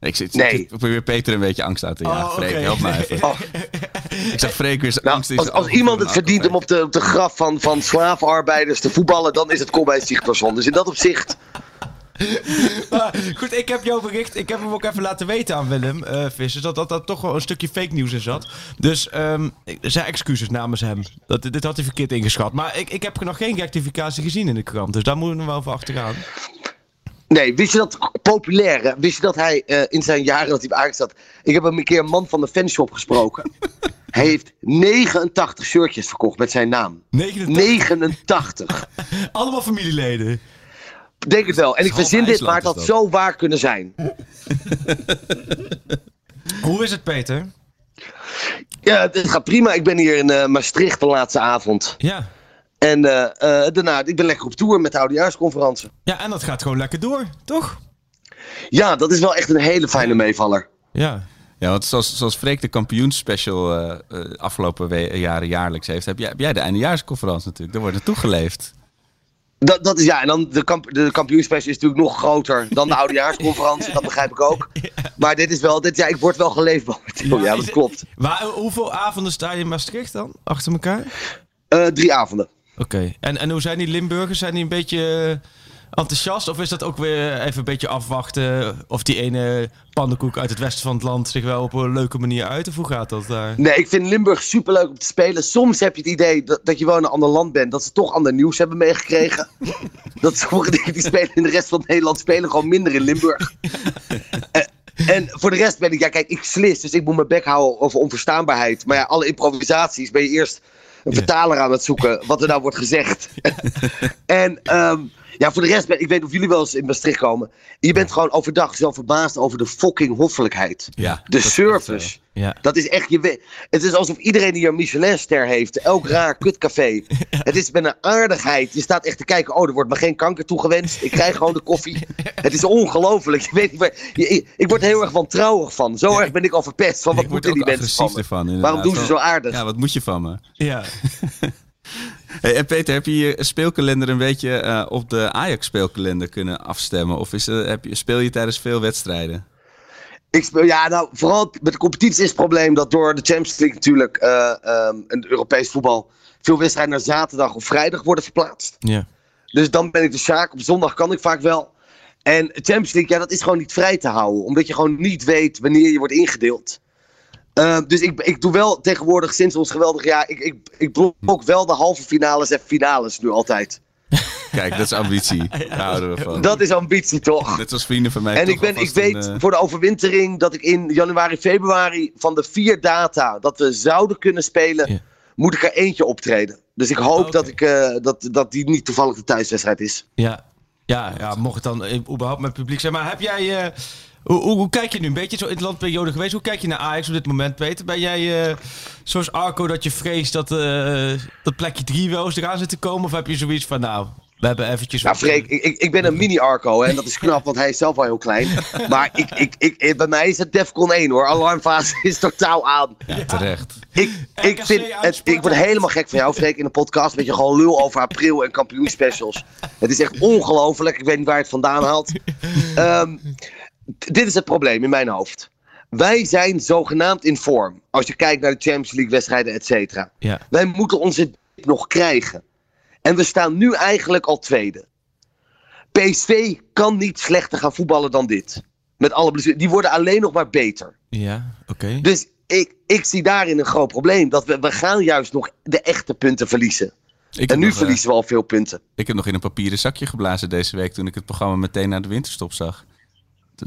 Ik, zit,
Nee.
ik probeer Peter een beetje angst aan te jagen.
Oh,
Freek, help me even.
Oh,
Ik zag Freek weer zijn
nou,
angst in
als, als iemand het verdient om op de, op de graf van, van slavenarbeiders te voetballen, dan is het Colbij Sigtersson. Dus in dat opzicht.
Maar goed, ik heb jouw bericht, ik heb hem ook even laten weten aan Willem eh Vissers, dat, dat dat toch wel een stukje fake nieuws in zat. Dus ehm ik- zijn excuses namens hem. Dat, dit had hij verkeerd ingeschat. Maar ik, ik heb nog geen rectificatie gezien in de krant, dus daar moeten we wel voor achteraan.
Nee, wist je dat populaire? Wist je dat hij eh, in zijn jaren dat hij bij Ajax zat. Ik heb hem een keer een man van de fanshop gesproken. hij heeft 89 shirtjes verkocht met zijn naam.
89.
89.
Allemaal familieleden.
Denk het wel. En ik verzin dit, maar het had
dat.
zo waar kunnen zijn.
Hoe is het, Peter?
Ja, het gaat prima. Ik ben hier in eh, Maastricht de laatste avond.
Ja.
En eh, eh, daarna, ik ben lekker op tour met de oudejaarsconferentie.
Ja, en dat gaat gewoon lekker door, toch?
Ja, dat is wel echt een hele fijne meevaller.
Ja.
Ja, want zoals, zoals Freek de kampioensspecial eh eh, afgelopen jaren jaarlijks heeft, heb jij, heb jij de eindejaarsconferentie natuurlijk. Daar wordt naartoe geleefd.
Dat, dat is ja, en dan de, kamp, de kampioenspecial is natuurlijk nog groter dan de oudejaarsconferentie. dat begrijp ik ook. Maar dit is wel, dit, ja, ik word wel geleefd momenteel. Ja, dat klopt.
Waar, hoeveel avonden sta je in Maastricht dan? Achter elkaar?
Eh, drie avonden.
Oké. En, en hoe zijn die Limburgers? Zijn die een beetje eh, enthousiast? Of is dat ook weer even een beetje afwachten of die ene pannenkoek uit het westen van het land zich wel op een leuke manier uit? Of hoe gaat dat daar?
Nee, ik vind Limburg superleuk om te spelen. Soms heb je het idee dat, dat je wel in een ander land bent. Dat ze toch ander nieuws hebben meegekregen. dat sommige dingen die spelen in de rest van Nederland spelen gewoon minder in Limburg. en, en voor de rest ben ik, ja kijk, ik slis. Dus ik moet mijn bek houden over onverstaanbaarheid. Maar ja, alle improvisaties ben je eerst een vertaler aan het zoeken. Wat er nou wordt gezegd. en ehm, ja, voor de rest ben ik weet niet of jullie wel eens in Maastricht komen. Je bent gewoon overdag zelf verbaasd over de fucking hoffelijkheid.
Ja,
De service.
Ja.
Dat is echt, je we- het is alsof iedereen die een Michelinster heeft, elk raar kutcafé. Het is met een aardigheid. Je staat echt te kijken, oh, er wordt me geen kanker toegewenst. Ik krijg gewoon de koffie. Het is ongelooflijk. Je weet niet waar, je- ik, word er heel erg wantrouwig van. Zo erg ben ik al verpest van wat moeten die mensen van me?
ervan.
Waarom doen ze zo aardig?
Ja, wat moet je van me?
Ja.
Hey, en Peter, heb je je speelkalender een beetje eh, op de Ajax-speelkalender kunnen afstemmen? Of is, er- heb je, speel je tijdens veel wedstrijden?
Ik speel, ja, nou, vooral met de competitie is het probleem dat door de Champions League natuurlijk eh ehm, en Europees voetbal veel wedstrijden naar zaterdag of vrijdag worden verplaatst.
Ja.
Dus dan ben ik de zaak. Op zondag kan ik vaak wel. En Champions League, ja, dat is gewoon niet vrij te houden. Omdat je gewoon niet weet wanneer je wordt ingedeeld. Uh, dus ik, ik doe wel tegenwoordig sinds ons geweldige jaar. Ik, ik, ik blok wel de halve finales en finales nu altijd.
Kijk, dat is ambitie. Daar houden we van.
Dat is ambitie toch?
Net als vrienden van mij.
En ik, ben, ik weet
een, eh,
voor de overwintering dat ik in januari, februari van de vier data dat we zouden kunnen spelen, moet ik er eentje optreden. Dus ik hoop dat, ik, eh, dat, dat die niet toevallig de thuiswedstrijd is.
Ja. Ja, ja, mocht het dan eh, überhaupt met publiek zijn. Maar heb jij... eh, hoe, hoe, hoe kijk je nu een beetje zo in de landperiode geweest? Hoe kijk je naar Ajax op dit moment, Peter? Ben jij eh, zoals Arco dat je vreest dat, eh, dat plekje 3 wel eens eraan zit te komen? Of heb je zoiets van, nou, we hebben eventjes...
Nou, Freek, ik, ik, ik ben een mini-Arco hè, en dat is knap, want hij is zelf al heel klein. Maar ik, ik, ik, bij mij is het Defcon 1 hoor. Alarmfase is totaal aan.
Ja, terecht.
Ik, ik, vind het, ik word helemaal gek van jou, Freek, in een podcast. Met je gewoon lul over april en kampioenspecials. Het is echt ongelooflijk. Ik weet niet waar je het vandaan haalt. Ehm, d- dit is het probleem in mijn hoofd. Wij zijn zogenaamd in vorm. Als je kijkt naar de Champions League wedstrijden, et cetera.
Ja.
Wij moeten onze dip nog krijgen. En we staan nu eigenlijk al tweede. PSV kan niet slechter gaan voetballen dan dit. Met alle blessures. Die worden alleen nog maar beter.
Ja, oké.
Dus ik, ik zie daarin een groot probleem. Dat we, we gaan juist nog de echte punten verliezen.
Ik
En nu
nog, eh,
verliezen we al veel punten.
ik heb nog in een papieren zakje geblazen deze week toen ik het programma meteen na de winterstop zag.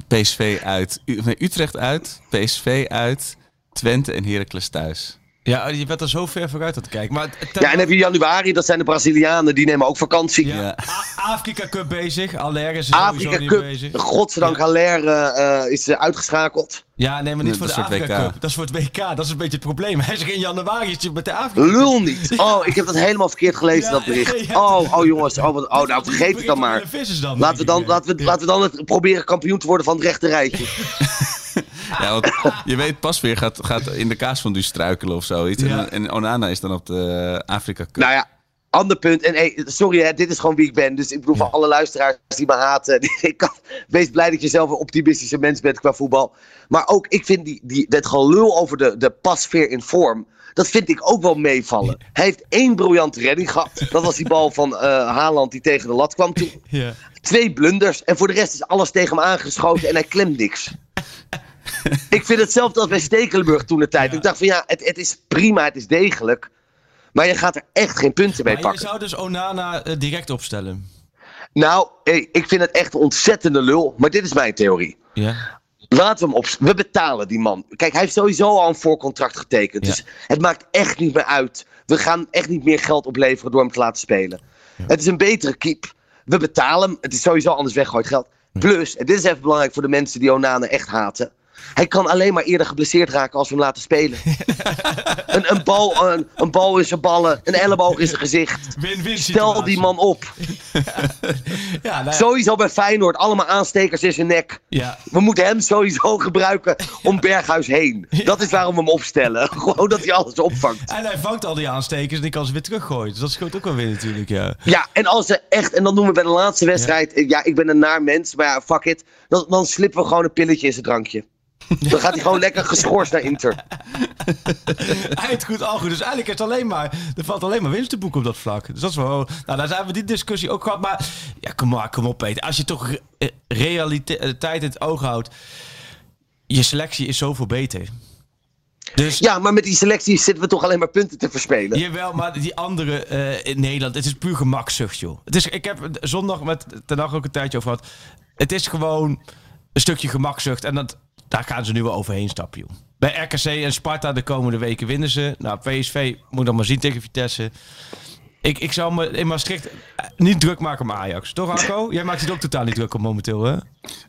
PSV uit, nee, Utrecht uit, PSV uit, Twente en Heracles thuis.
Ja, je bent er zo ver vooruit aan het kijken. Maar ten-
Ja, en heb je januari, dat zijn de Brazilianen, die nemen ook vakantie.
Ja.
Ja.
Afrika Cup bezig. Aller is er
Afrika
sowieso niet
Cup,
bezig.
godzijdank Haller eh, eh, is eh, uitgeschakeld.
Ja, nee, maar niet
Nee,
voor de
dat is voor
Afrika
het WK.
Cup. Dat is voor het WK. Dat is een beetje het probleem. Hij zegt in januari is je met de Afrika Cup.
Lul niet. Oh, ik heb dat helemaal verkeerd gelezen,
Ja,
dat bericht.
ja.
Oh, oh jongens, oh, wat, oh nou vergeet het dan maar.
Dan,
Laten we dan, laten we, laten we dan het proberen kampioen te worden van het rechte rijtje.
Ja, want je weet, Pasveer gaat, gaat in de kaas van du struikelen of zoiets.
Ja.
En, en Onana is dan op de Afrika Cup.
Nou ja, ander punt. En hey, sorry, hè, dit is gewoon wie ik ben. Dus ik bedoel, voor alle luisteraars die me haten. Die, ik kan, wees blij dat je zelf een optimistische mens bent qua voetbal. Maar ook, ik vind die, die, dat gelul over de, de pasveer in vorm. Dat vind ik ook wel meevallen. Hij heeft één briljante redding gehad. Dat was die bal van eh Haaland die tegen de lat kwam toen.
Ja.
Twee blunders. En voor de rest is alles tegen hem aangeschoten en hij klemt niks. ik vind hetzelfde als bij Stekelenburg toen de tijd.
Ja.
Ik dacht van ja, het, het is prima, het is degelijk. Maar je gaat er echt geen punten mee
Maar je
pakken.
zou dus Onana eh, direct opstellen.
Nou, ik vind het echt een ontzettende lul. Maar dit is mijn theorie.
Ja.
Laten we hem op. We betalen die man. Kijk, hij heeft sowieso al een voorcontract getekend.
Ja.
Dus het maakt echt niet meer uit. We gaan echt niet meer geld opleveren door hem te laten spelen. Het is een betere keep. We betalen hem. Het is sowieso anders weggooid geld. Plus, en dit is even belangrijk voor de mensen die Onana echt haten. Hij kan alleen maar eerder geblesseerd raken als we hem laten spelen. een, een, bal, een, een bal in zijn ballen, een elleboog in zijn gezicht. Stel die man op.
Ja, nou ja.
Sowieso bij Feyenoord, allemaal aanstekers in zijn nek.
ja.
We moeten hem sowieso gebruiken om Berghuis heen. Dat is waarom we hem opstellen. Gewoon dat hij alles opvangt.
En hij vangt al die aanstekers en die kan ze weer teruggooien. Dus dat scheelt ook wel weer natuurlijk, ja.
Ja, en als ze echt, en dan doen we bij de laatste wedstrijd. Ja, ik ben een naar mens, maar ja, fuck it. Dan, dan slippen we gewoon een pilletje in zijn drankje. Dan gaat hij gewoon lekker geschorst naar Inter.
Eind goed, al goed. Dus eigenlijk is het alleen maar, er valt alleen maar winst te boeken op dat vlak. Dus dat is wel, nou daar zijn we die discussie ook gehad. Maar ja, kom maar, kom op Peter. Als je toch re- eh, realiteit in het oog houdt, je selectie is zoveel beter. Dus
Ja, maar met die selectie zitten we toch alleen maar punten te verspelen.
Jawel, maar die andere eh, in Nederland, het is puur gemakzucht, joh. Het is, ik heb zondag met Ten ook een tijdje over gehad. Het is gewoon een stukje gemakzucht en dat, daar gaan ze nu wel overheen stappen, joh. Bij RKC en Sparta de komende weken winnen ze. Nou, PSV moet dan maar zien tegen Vitesse. Ik, ik zou me in Maastricht eh, niet druk maken om Ajax. Toch, Arco? Jij maakt het ook totaal niet druk om momenteel, hè?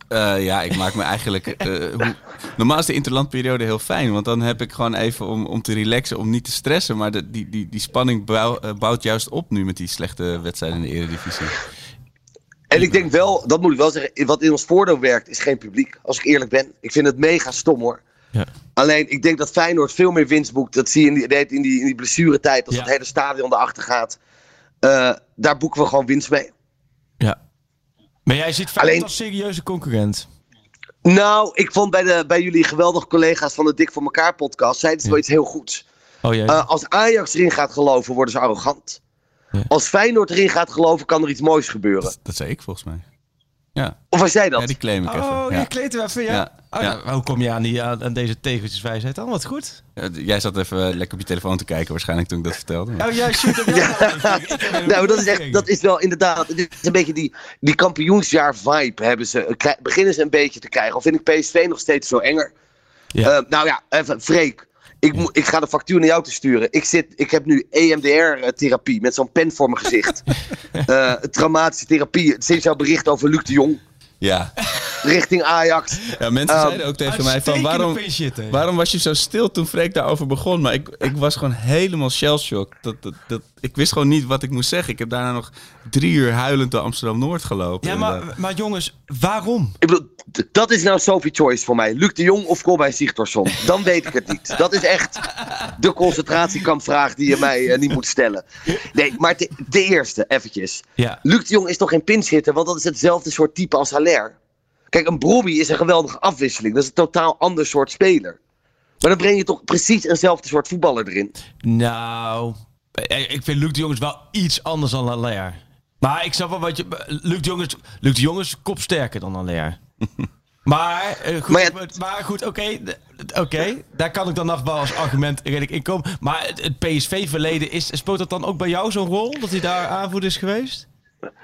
Eh, ja, ik maak me eigenlijk. eh, hoe- normaal is de interlandperiode heel fijn, want dan heb ik gewoon even om, om te relaxen, om niet te stressen. Maar de, die, die, die spanning bouw- bouwt juist op nu met die slechte wedstrijden in de Eredivisie.
En ik denk wel, dat moet ik wel zeggen, wat in ons voordeel werkt, is geen publiek. Als ik eerlijk ben. Ik vind het mega stom hoor.
Ja.
Alleen, ik denk dat Feyenoord veel meer winst boekt. Dat zie je in die, in die, in die blessuretijd, als
Ja.
het hele stadion erachter gaat. Eh, daar boeken we gewoon winst mee.
Ja. Maar jij ziet Feyenoord
Alleen-
als serieuze concurrent.
Nou, ik vond bij, de, bij jullie geweldige collega's van de Dik voor elkaar podcast, zeiden ze wel iets heel goeds.
Oh.
Eh, als Ajax erin gaat geloven, worden ze arrogant.
Ja.
Als Feyenoord erin gaat geloven, kan er iets moois gebeuren.
Dat, dat zei ik volgens mij. Ja,
Of was jij dat?
ja die claim ik even.
Oh,
Ja.
hem even, ja.
Ja,
Oh,
ja.
nou, hoe kom je aan, die, aan, deze tegeltjeswijsheid dan? Wat goed.
Ja, Jij zat even eh, lekker op je telefoon te kijken, waarschijnlijk toen ik dat vertelde. maar-
Oh, jij shoot jou.
Nou, dat is echt, dat is wel inderdaad, het is een beetje die, die kampioensjaar vibe hebben ze, eh, beginnen ze een beetje te krijgen. Of vind ik PSV nog steeds zo enger?
Ja.
Eh, nou ja, even, Freek, ik, moet- ik ga de factuur naar jou te sturen. Ik, zit, ik heb nu EMDR-therapie met zo'n pen voor mijn gezicht. Eh, traumatische therapie, sinds jouw bericht over Luc de Jong,
Ja.
Richting Ajax.
ja, mensen
Ehm,
zeiden ook tegen mij van waarom,
Waarom?
waarom was je zo stil toen Freek daarover begon? Maar ik, ik was gewoon helemaal shellshock. Dat, dat, dat, ik wist gewoon niet wat ik moest zeggen. Ik heb daarna nog drie uur huilend door Amsterdam-Noord gelopen.
Ja,
inderdaad.
maar, maar jongens, waarom?
Ik bedoel, dat is nou Sophie Choice voor mij. Luc de Jong of Colbein Sigtorsson. Dan weet ik het niet. Dat is echt de concentratiekampvraag die je mij eh, niet moet stellen. Nee, maar de eerste, eventjes.
Ja.
Luc de Jong is toch geen pinchitter, want dat is hetzelfde soort type als Haller. Kijk, een Brobby is een geweldige afwisseling. Dat is een totaal ander soort speler. Maar dan breng je toch precies eenzelfde soort voetballer erin.
Nou, ik vind Luc de Jong wel iets anders dan Allaire. Maar ik snap wel wat je... Luc de Jong is, Luc de Jong is kopsterker dan Allaire. Maar, eh, goed,
Maar
goed, oké, oké, daar kan ik dan nog wel als argument redelijk in komen. Maar het, het PSV-verleden, is, speelt dat dan ook bij jou zo'n rol? Dat hij daar aanvoerder is geweest?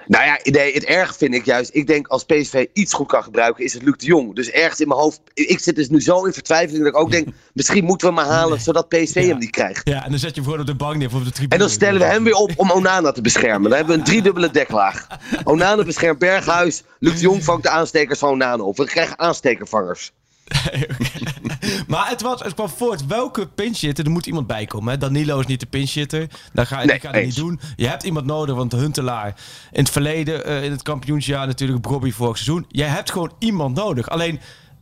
Nou ja, nee, het erg vind ik juist. Ik denk als PSV iets goed kan gebruiken, is het Luc de Jong. Dus ergens in mijn hoofd. Ik zit dus nu zo in vertwijfeling dat ik ook denk. Misschien moeten we hem maar halen zodat PSV hem niet krijgt.
Ja, en dan zet je hem gewoon op de bank neer of op de tribune.
En dan stellen we hem weer op om Onana te beschermen. Dan hebben we een driedubbele deklaag. Onana beschermt Berghuis. Luc de Jong vangt de aanstekers van Onana op. We krijgen aanstekervangers.
Maar het, was, het kwam voort. Welke pinchhitter, er moet iemand bij komen. Hè? Danilo is niet de pinchhitter. Daar ga,
Nee,
die gaat het niet doen. Je hebt iemand nodig, want Huntelaar in het verleden, eh, in het kampioensjaar natuurlijk, Bobby vorig seizoen. Jij hebt gewoon iemand nodig. Alleen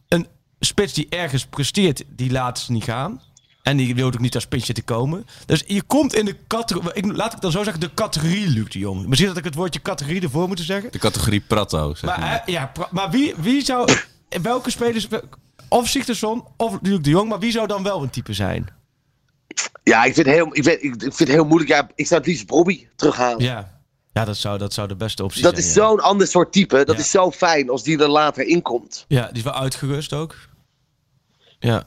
een spits die ergens presteert, die laat ze niet gaan. En die wil ook niet als pinchhitter komen. Dus je komt in de categorie, ik, laat ik dan zo zeggen, de categorie Luc de Jong. Misschien dat ik het woordje categorie ervoor moet zeggen.
De categorie Pratto, zeg maar.
Maar, ja, pra- maar wie, wie zou. Welke spelers. Of Sigtersson of Luc de Jong, maar wie zou dan wel een type zijn?
Ja, ik vind, het heel, ik, weet, ik, vind het heel moeilijk. Ja, ik zou het liefst Bobby terughalen.
Ja, ja dat, zou, dat zou de beste optie
Dat
zijn.
is
ja.
zo'n ander soort type. Dat
Ja.
is zo fijn als die er later in komt.
Ja, die is wel uitgerust ook. Ja.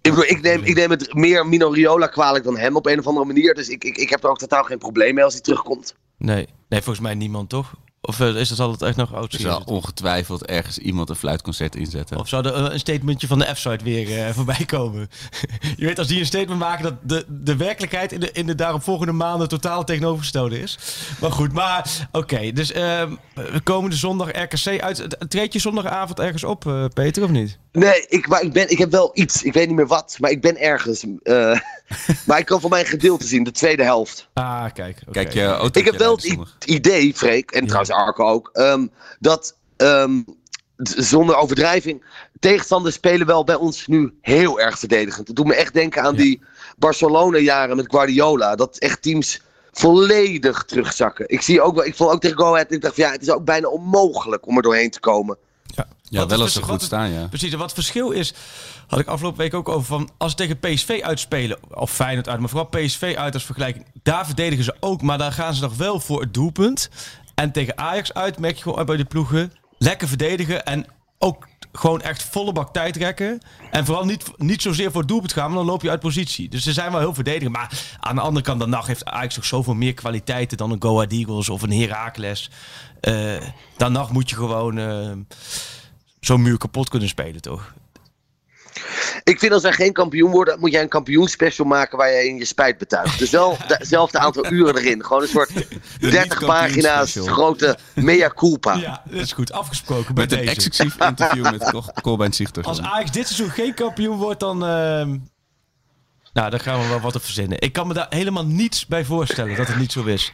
Ik, bedoel, ik, neem, ik neem het meer Mino Riola kwalijk dan hem op een of andere manier. Dus ik, ik, ik heb er ook totaal geen probleem mee als hij terugkomt.
Nee. nee, volgens mij niemand toch? Of eh, is dat altijd echt nog oud?
Er zal ongetwijfeld ergens iemand een fluitconcert inzetten.
Of zou er eh, een statementje van de F-site weer eh, voorbij komen? je weet, als die een statement maken dat de, de werkelijkheid in de, in de daaropvolgende maanden totaal tegenovergestelde is. Maar goed, maar oké. dus ehm komende zondag RKC uit. Treed je zondagavond ergens op, eh, Peter, of niet?
Nee, ik, maar ik, ben, ik heb wel iets. Ik weet niet meer wat, maar ik ben ergens. eh, maar ik kan van mijn gedeelte zien, de tweede helft.
Ah, kijk. oké.
Kijk, je auto
Ik heb wel het idee, Freek, en trouwens Arco ook, ehm, dat ehm, zonder overdrijving, tegenstanders spelen wel bij ons nu heel erg verdedigend. Het doet me echt denken aan die Barcelona-jaren met Guardiola. Dat echt teams volledig terugzakken. Ik zie ook wel, ik vond ook tegen Go Ahead, ik dacht van ja, het is ook bijna onmogelijk om er doorheen te komen.
Ja,
Wat
wel als ze goed
wat-
staan, ja.
Precies, en wat het verschil is, had ik afgelopen week ook over van als ze tegen PSV uitspelen, of Feyenoord uit, maar vooral PSV uit als vergelijking, daar verdedigen ze ook, maar daar gaan ze nog wel voor het doelpunt. En tegen Ajax uit merk je gewoon bij de ploegen, lekker verdedigen en ook gewoon echt volle bak tijd rekken. En vooral niet, niet zozeer voor het doelpunt gaan, want dan loop je uit positie. Dus ze zijn wel heel verdedigend. Maar aan de andere kant, dan nog heeft Ajax toch zoveel meer kwaliteiten dan een Go Ahead Eagles of een Heracles. Eh dan nog moet je gewoon eh, zo'n muur kapot kunnen spelen, toch?
Ik vind als wij geen kampioen worden, moet jij een kampioenspecial maken waar je in je spijt betuigt. Dus wel hetzelfde aantal uren erin. Gewoon een soort 30 pagina's grote mea culpa.
Ja, dat is goed. Afgesproken bij
Met een
deze.
exclusief interview met Col- Colbein Zichters.
Als Ajax dit seizoen geen kampioen wordt, dan... ehm, nou, dan gaan we wel wat op verzinnen. Ik kan me daar helemaal niets bij voorstellen dat het niet zo is.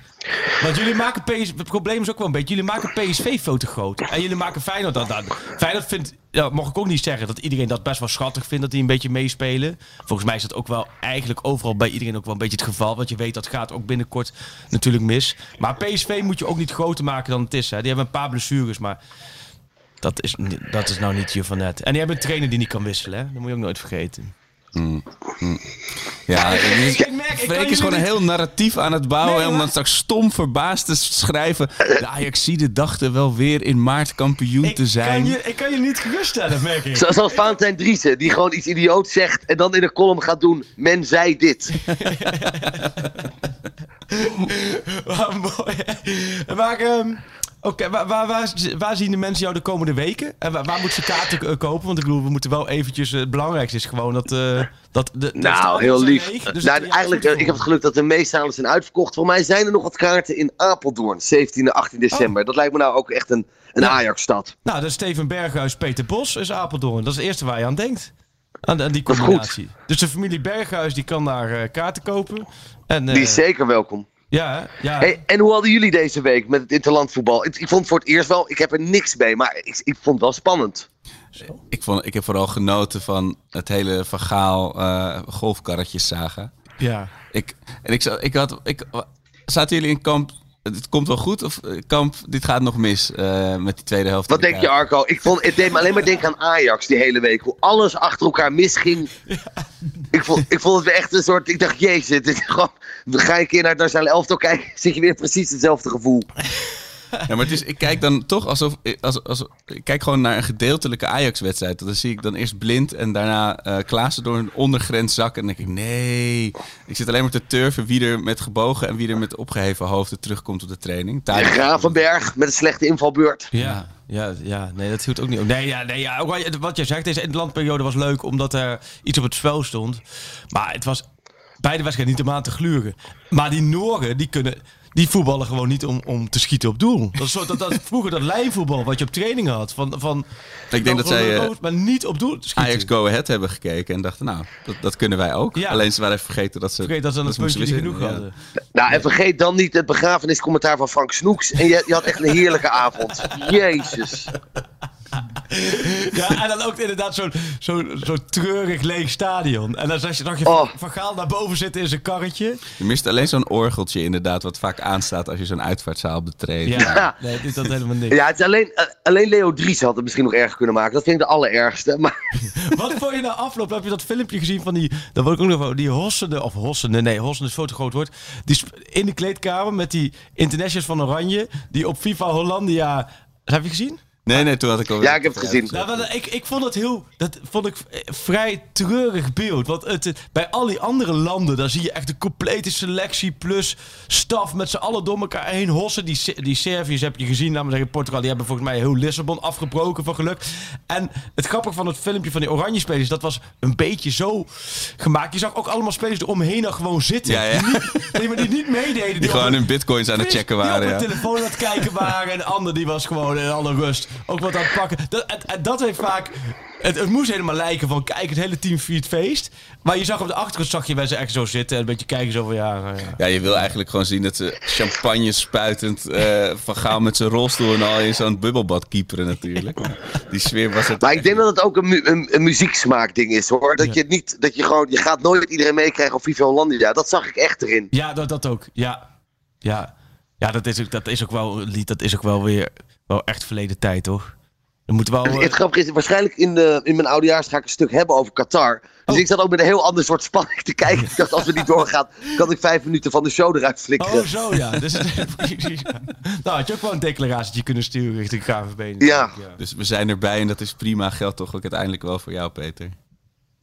Want jullie maken PSV... Het probleem is ook wel een beetje... Jullie maken PSV veel te groot. En jullie maken Feyenoord dat dan. Feyenoord vindt... Ja, mag ik ook niet zeggen dat iedereen dat best wel schattig vindt dat die een beetje meespelen. Volgens mij is dat ook wel eigenlijk overal bij iedereen ook wel een beetje het geval. Want je weet dat gaat ook binnenkort natuurlijk mis. Maar PSV moet je ook niet groter maken dan het is. Hè. Die hebben een paar blessures, maar... Dat is, dat is nou niet je van net. En die hebben een trainer die niet kan wisselen. Hè? Dat moet je ook nooit vergeten.
Ja,
Ik merk, ik
Freek is gewoon een heel narratief aan het bouwen.
Nee,
en om dan straks stom verbaasd te schrijven. De Ajaxide dachten wel weer in maart kampioen
Ik
te zijn.
Kan je, ik kan je niet geruststellen, merk ik.
Zo- Zoals Valentijn Driessen, die gewoon iets idioots zegt en dan in een column gaat doen. Men zei dit.
Wat mooi. Maar, oké, waar, waar, waar, waar zien de mensen jou de komende weken? En waar, waar moeten ze kaarten eh, kopen? Want ik bedoel, we moeten wel eventjes... eh, Het belangrijkste is gewoon dat... eh, dat de,
Nou, heel lief.
leeg, dus
nou,
het- ja,
eigenlijk, ik heb het geluk dat de meeste zalen zijn uitverkocht. Voor mij zijn er nog wat kaarten in Apeldoorn, 17 en 18 december. Dat lijkt me nou ook echt een, een
Ja.
Ajax-stad.
Nou, dat is Steven Berghuis, Peter Bos is Apeldoorn. Dat is het eerste waar je aan denkt. Aan, aan die combinatie. Dus de familie Berghuis die kan daar kaarten kopen. En,
Die is zeker welkom.
Ja, ja.
Hey, en hoe hadden jullie deze week met het interlandvoetbal? Ik, ik vond voor het eerst wel, ik heb er niks mee, maar ik, ik vond het wel spannend.
Ik, vond, ik heb vooral genoten van het hele vergaal eh golfkarretjes zagen.
ja.
Ik, en ik, zat- ik had. Ik, zaten jullie in kamp. Het komt wel goed? Of eh, kamp, dit gaat nog mis eh, met die tweede helft?
Wat denk je? Arco? Ik vond, het deed me alleen maar denken aan Ajax die hele week. Hoe alles achter elkaar misging. Ik, vond, ik vond het echt een soort. Ik dacht, jezus, dit is gewoon. Ga je een keer naar het Nationale Elftal kijken, zit je weer precies hetzelfde gevoel.
Ja, maar het is, ik kijk dan toch alsof, als, als, ik kijk gewoon naar een gedeeltelijke Ajax-wedstrijd. Dan zie ik dan eerst blind en daarna eh Klaassen door een ondergrens zakken. En dan denk ik, nee. Ik zit alleen maar te turven wie er met gebogen en wie er met opgeheven hoofden terugkomt op de training. Tadic-
Gravenberg met een slechte invalbeurt.
Ja, ja, ja, nee, dat hield ook niet op. Nee, ja, nee, ja, ook wat- wat jij zegt, deze landperiode was leuk omdat er iets op het spel stond. Maar het was beide wedstrijden niet om aan te gluren. Maar die Noren, die kunnen, die voetballen gewoon niet om, om te schieten op doel. Dat is zo, dat, dat, vroeger dat lijnvoetbal wat je op training had. Van, van,
Ik denk dat zij eh,
maar niet op doel schieten.
Ajax Go Ahead hebben gekeken en dachten, nou, dat, dat kunnen wij ook.
Ja.
Alleen ze waren even vergeten dat ze...
Vergeet dat ze aan het puntje niet genoeg
ja.
hadden.
Nou, en vergeet dan niet het begrafeniscommentaar van Frank Snoeks. En je, je had echt een heerlijke avond. Jezus.
Ja, en dan ook inderdaad zo'n zo, zo treurig leeg stadion. En dan zag je, zag je
Oh.
Van Gaal naar boven zitten in zijn karretje.
Je mist alleen zo'n orgeltje inderdaad, wat vaak aanstaat als je zo'n uitvaartzaal betreedt.
Ja, nee, dit had helemaal niks.
Ja, het is alleen, eh, alleen Leo Dries had het misschien nog erger kunnen maken. Dat vind ik de allerergste. Maar
Wat vond je na afloop? Heb je dat filmpje gezien van die... Dat wil ik ook nog wel... Die hossende... Of hossende... Nee, hossende is veel te groot woord. Die in de kleedkamer met die internationals van Oranje. Die op FIFA Hollandia... Heb je gezien?
Nee, nee, toen had ik al...
Ja, ik heb het gezien.
Nou, ik, ik vond het heel. Dat vond ik eh, vrij treurig beeld. Want het, het- bij al die andere landen, daar zie je echt een complete selectie. Plus staf met z'n allen door elkaar heen hossen. Die, die Serviërs heb je gezien, laten we zeggen, Portugal. Die hebben volgens mij heel Lissabon afgebroken van geluk. En het grappige van het filmpje van die Oranje spelers, dat was een beetje zo gemaakt. Je zag ook allemaal spelers eromheen nog gewoon zitten.
Ja, ja.
Die, niet, die, maar die niet meededen.
Die gewoon
op-
hun bitcoins aan het checken
die
waren.
op
Ja.
hun telefoon aan het kijken waren. En de ander die was gewoon in alle rust ook wat aan het pakken. Dat, en dat heeft vaak... Het, het moest helemaal lijken van, kijk, het hele team viert feest. Maar je zag op de achtergrond, zag je mensen echt zo zitten. En een beetje kijken zo van, ja... nou ja.
Ja, je wil eigenlijk gewoon zien dat ze champagne spuitend eh, van Gaal met zijn rolstoel en al in zo'n bubbelbad kieperen natuurlijk. Die sfeer was het.
Maar ik denk dat het ook een, mu een, een muzieksmaakding is hoor. Dat je niet, dat je gewoon, je gaat nooit iedereen meekrijgen op Viva Hollandia. Dat zag ik echt erin.
Ja, dat, dat ook. Ja, ja. ja dat, is ook, dat is ook wel een lied. Dat is ook wel weer wel echt verleden tijd, toch? Er moet wel...
Het,
eh,
het grappige is, waarschijnlijk in, de, in mijn oudejaars ga ik een stuk hebben over Qatar. Dus
Oh.
ik zat ook met een heel ander soort spanning te kijken. Ik dacht, als we niet doorgaan, kan ik vijf minuten van de show eruit flikkeren.
Oh, zo ja. Dus, nou, had je ook wel een declaratietje kunnen sturen richting KVB.
Ja.
Dus we zijn erbij en dat is prima. Geldt toch ook uiteindelijk wel voor jou, Peter.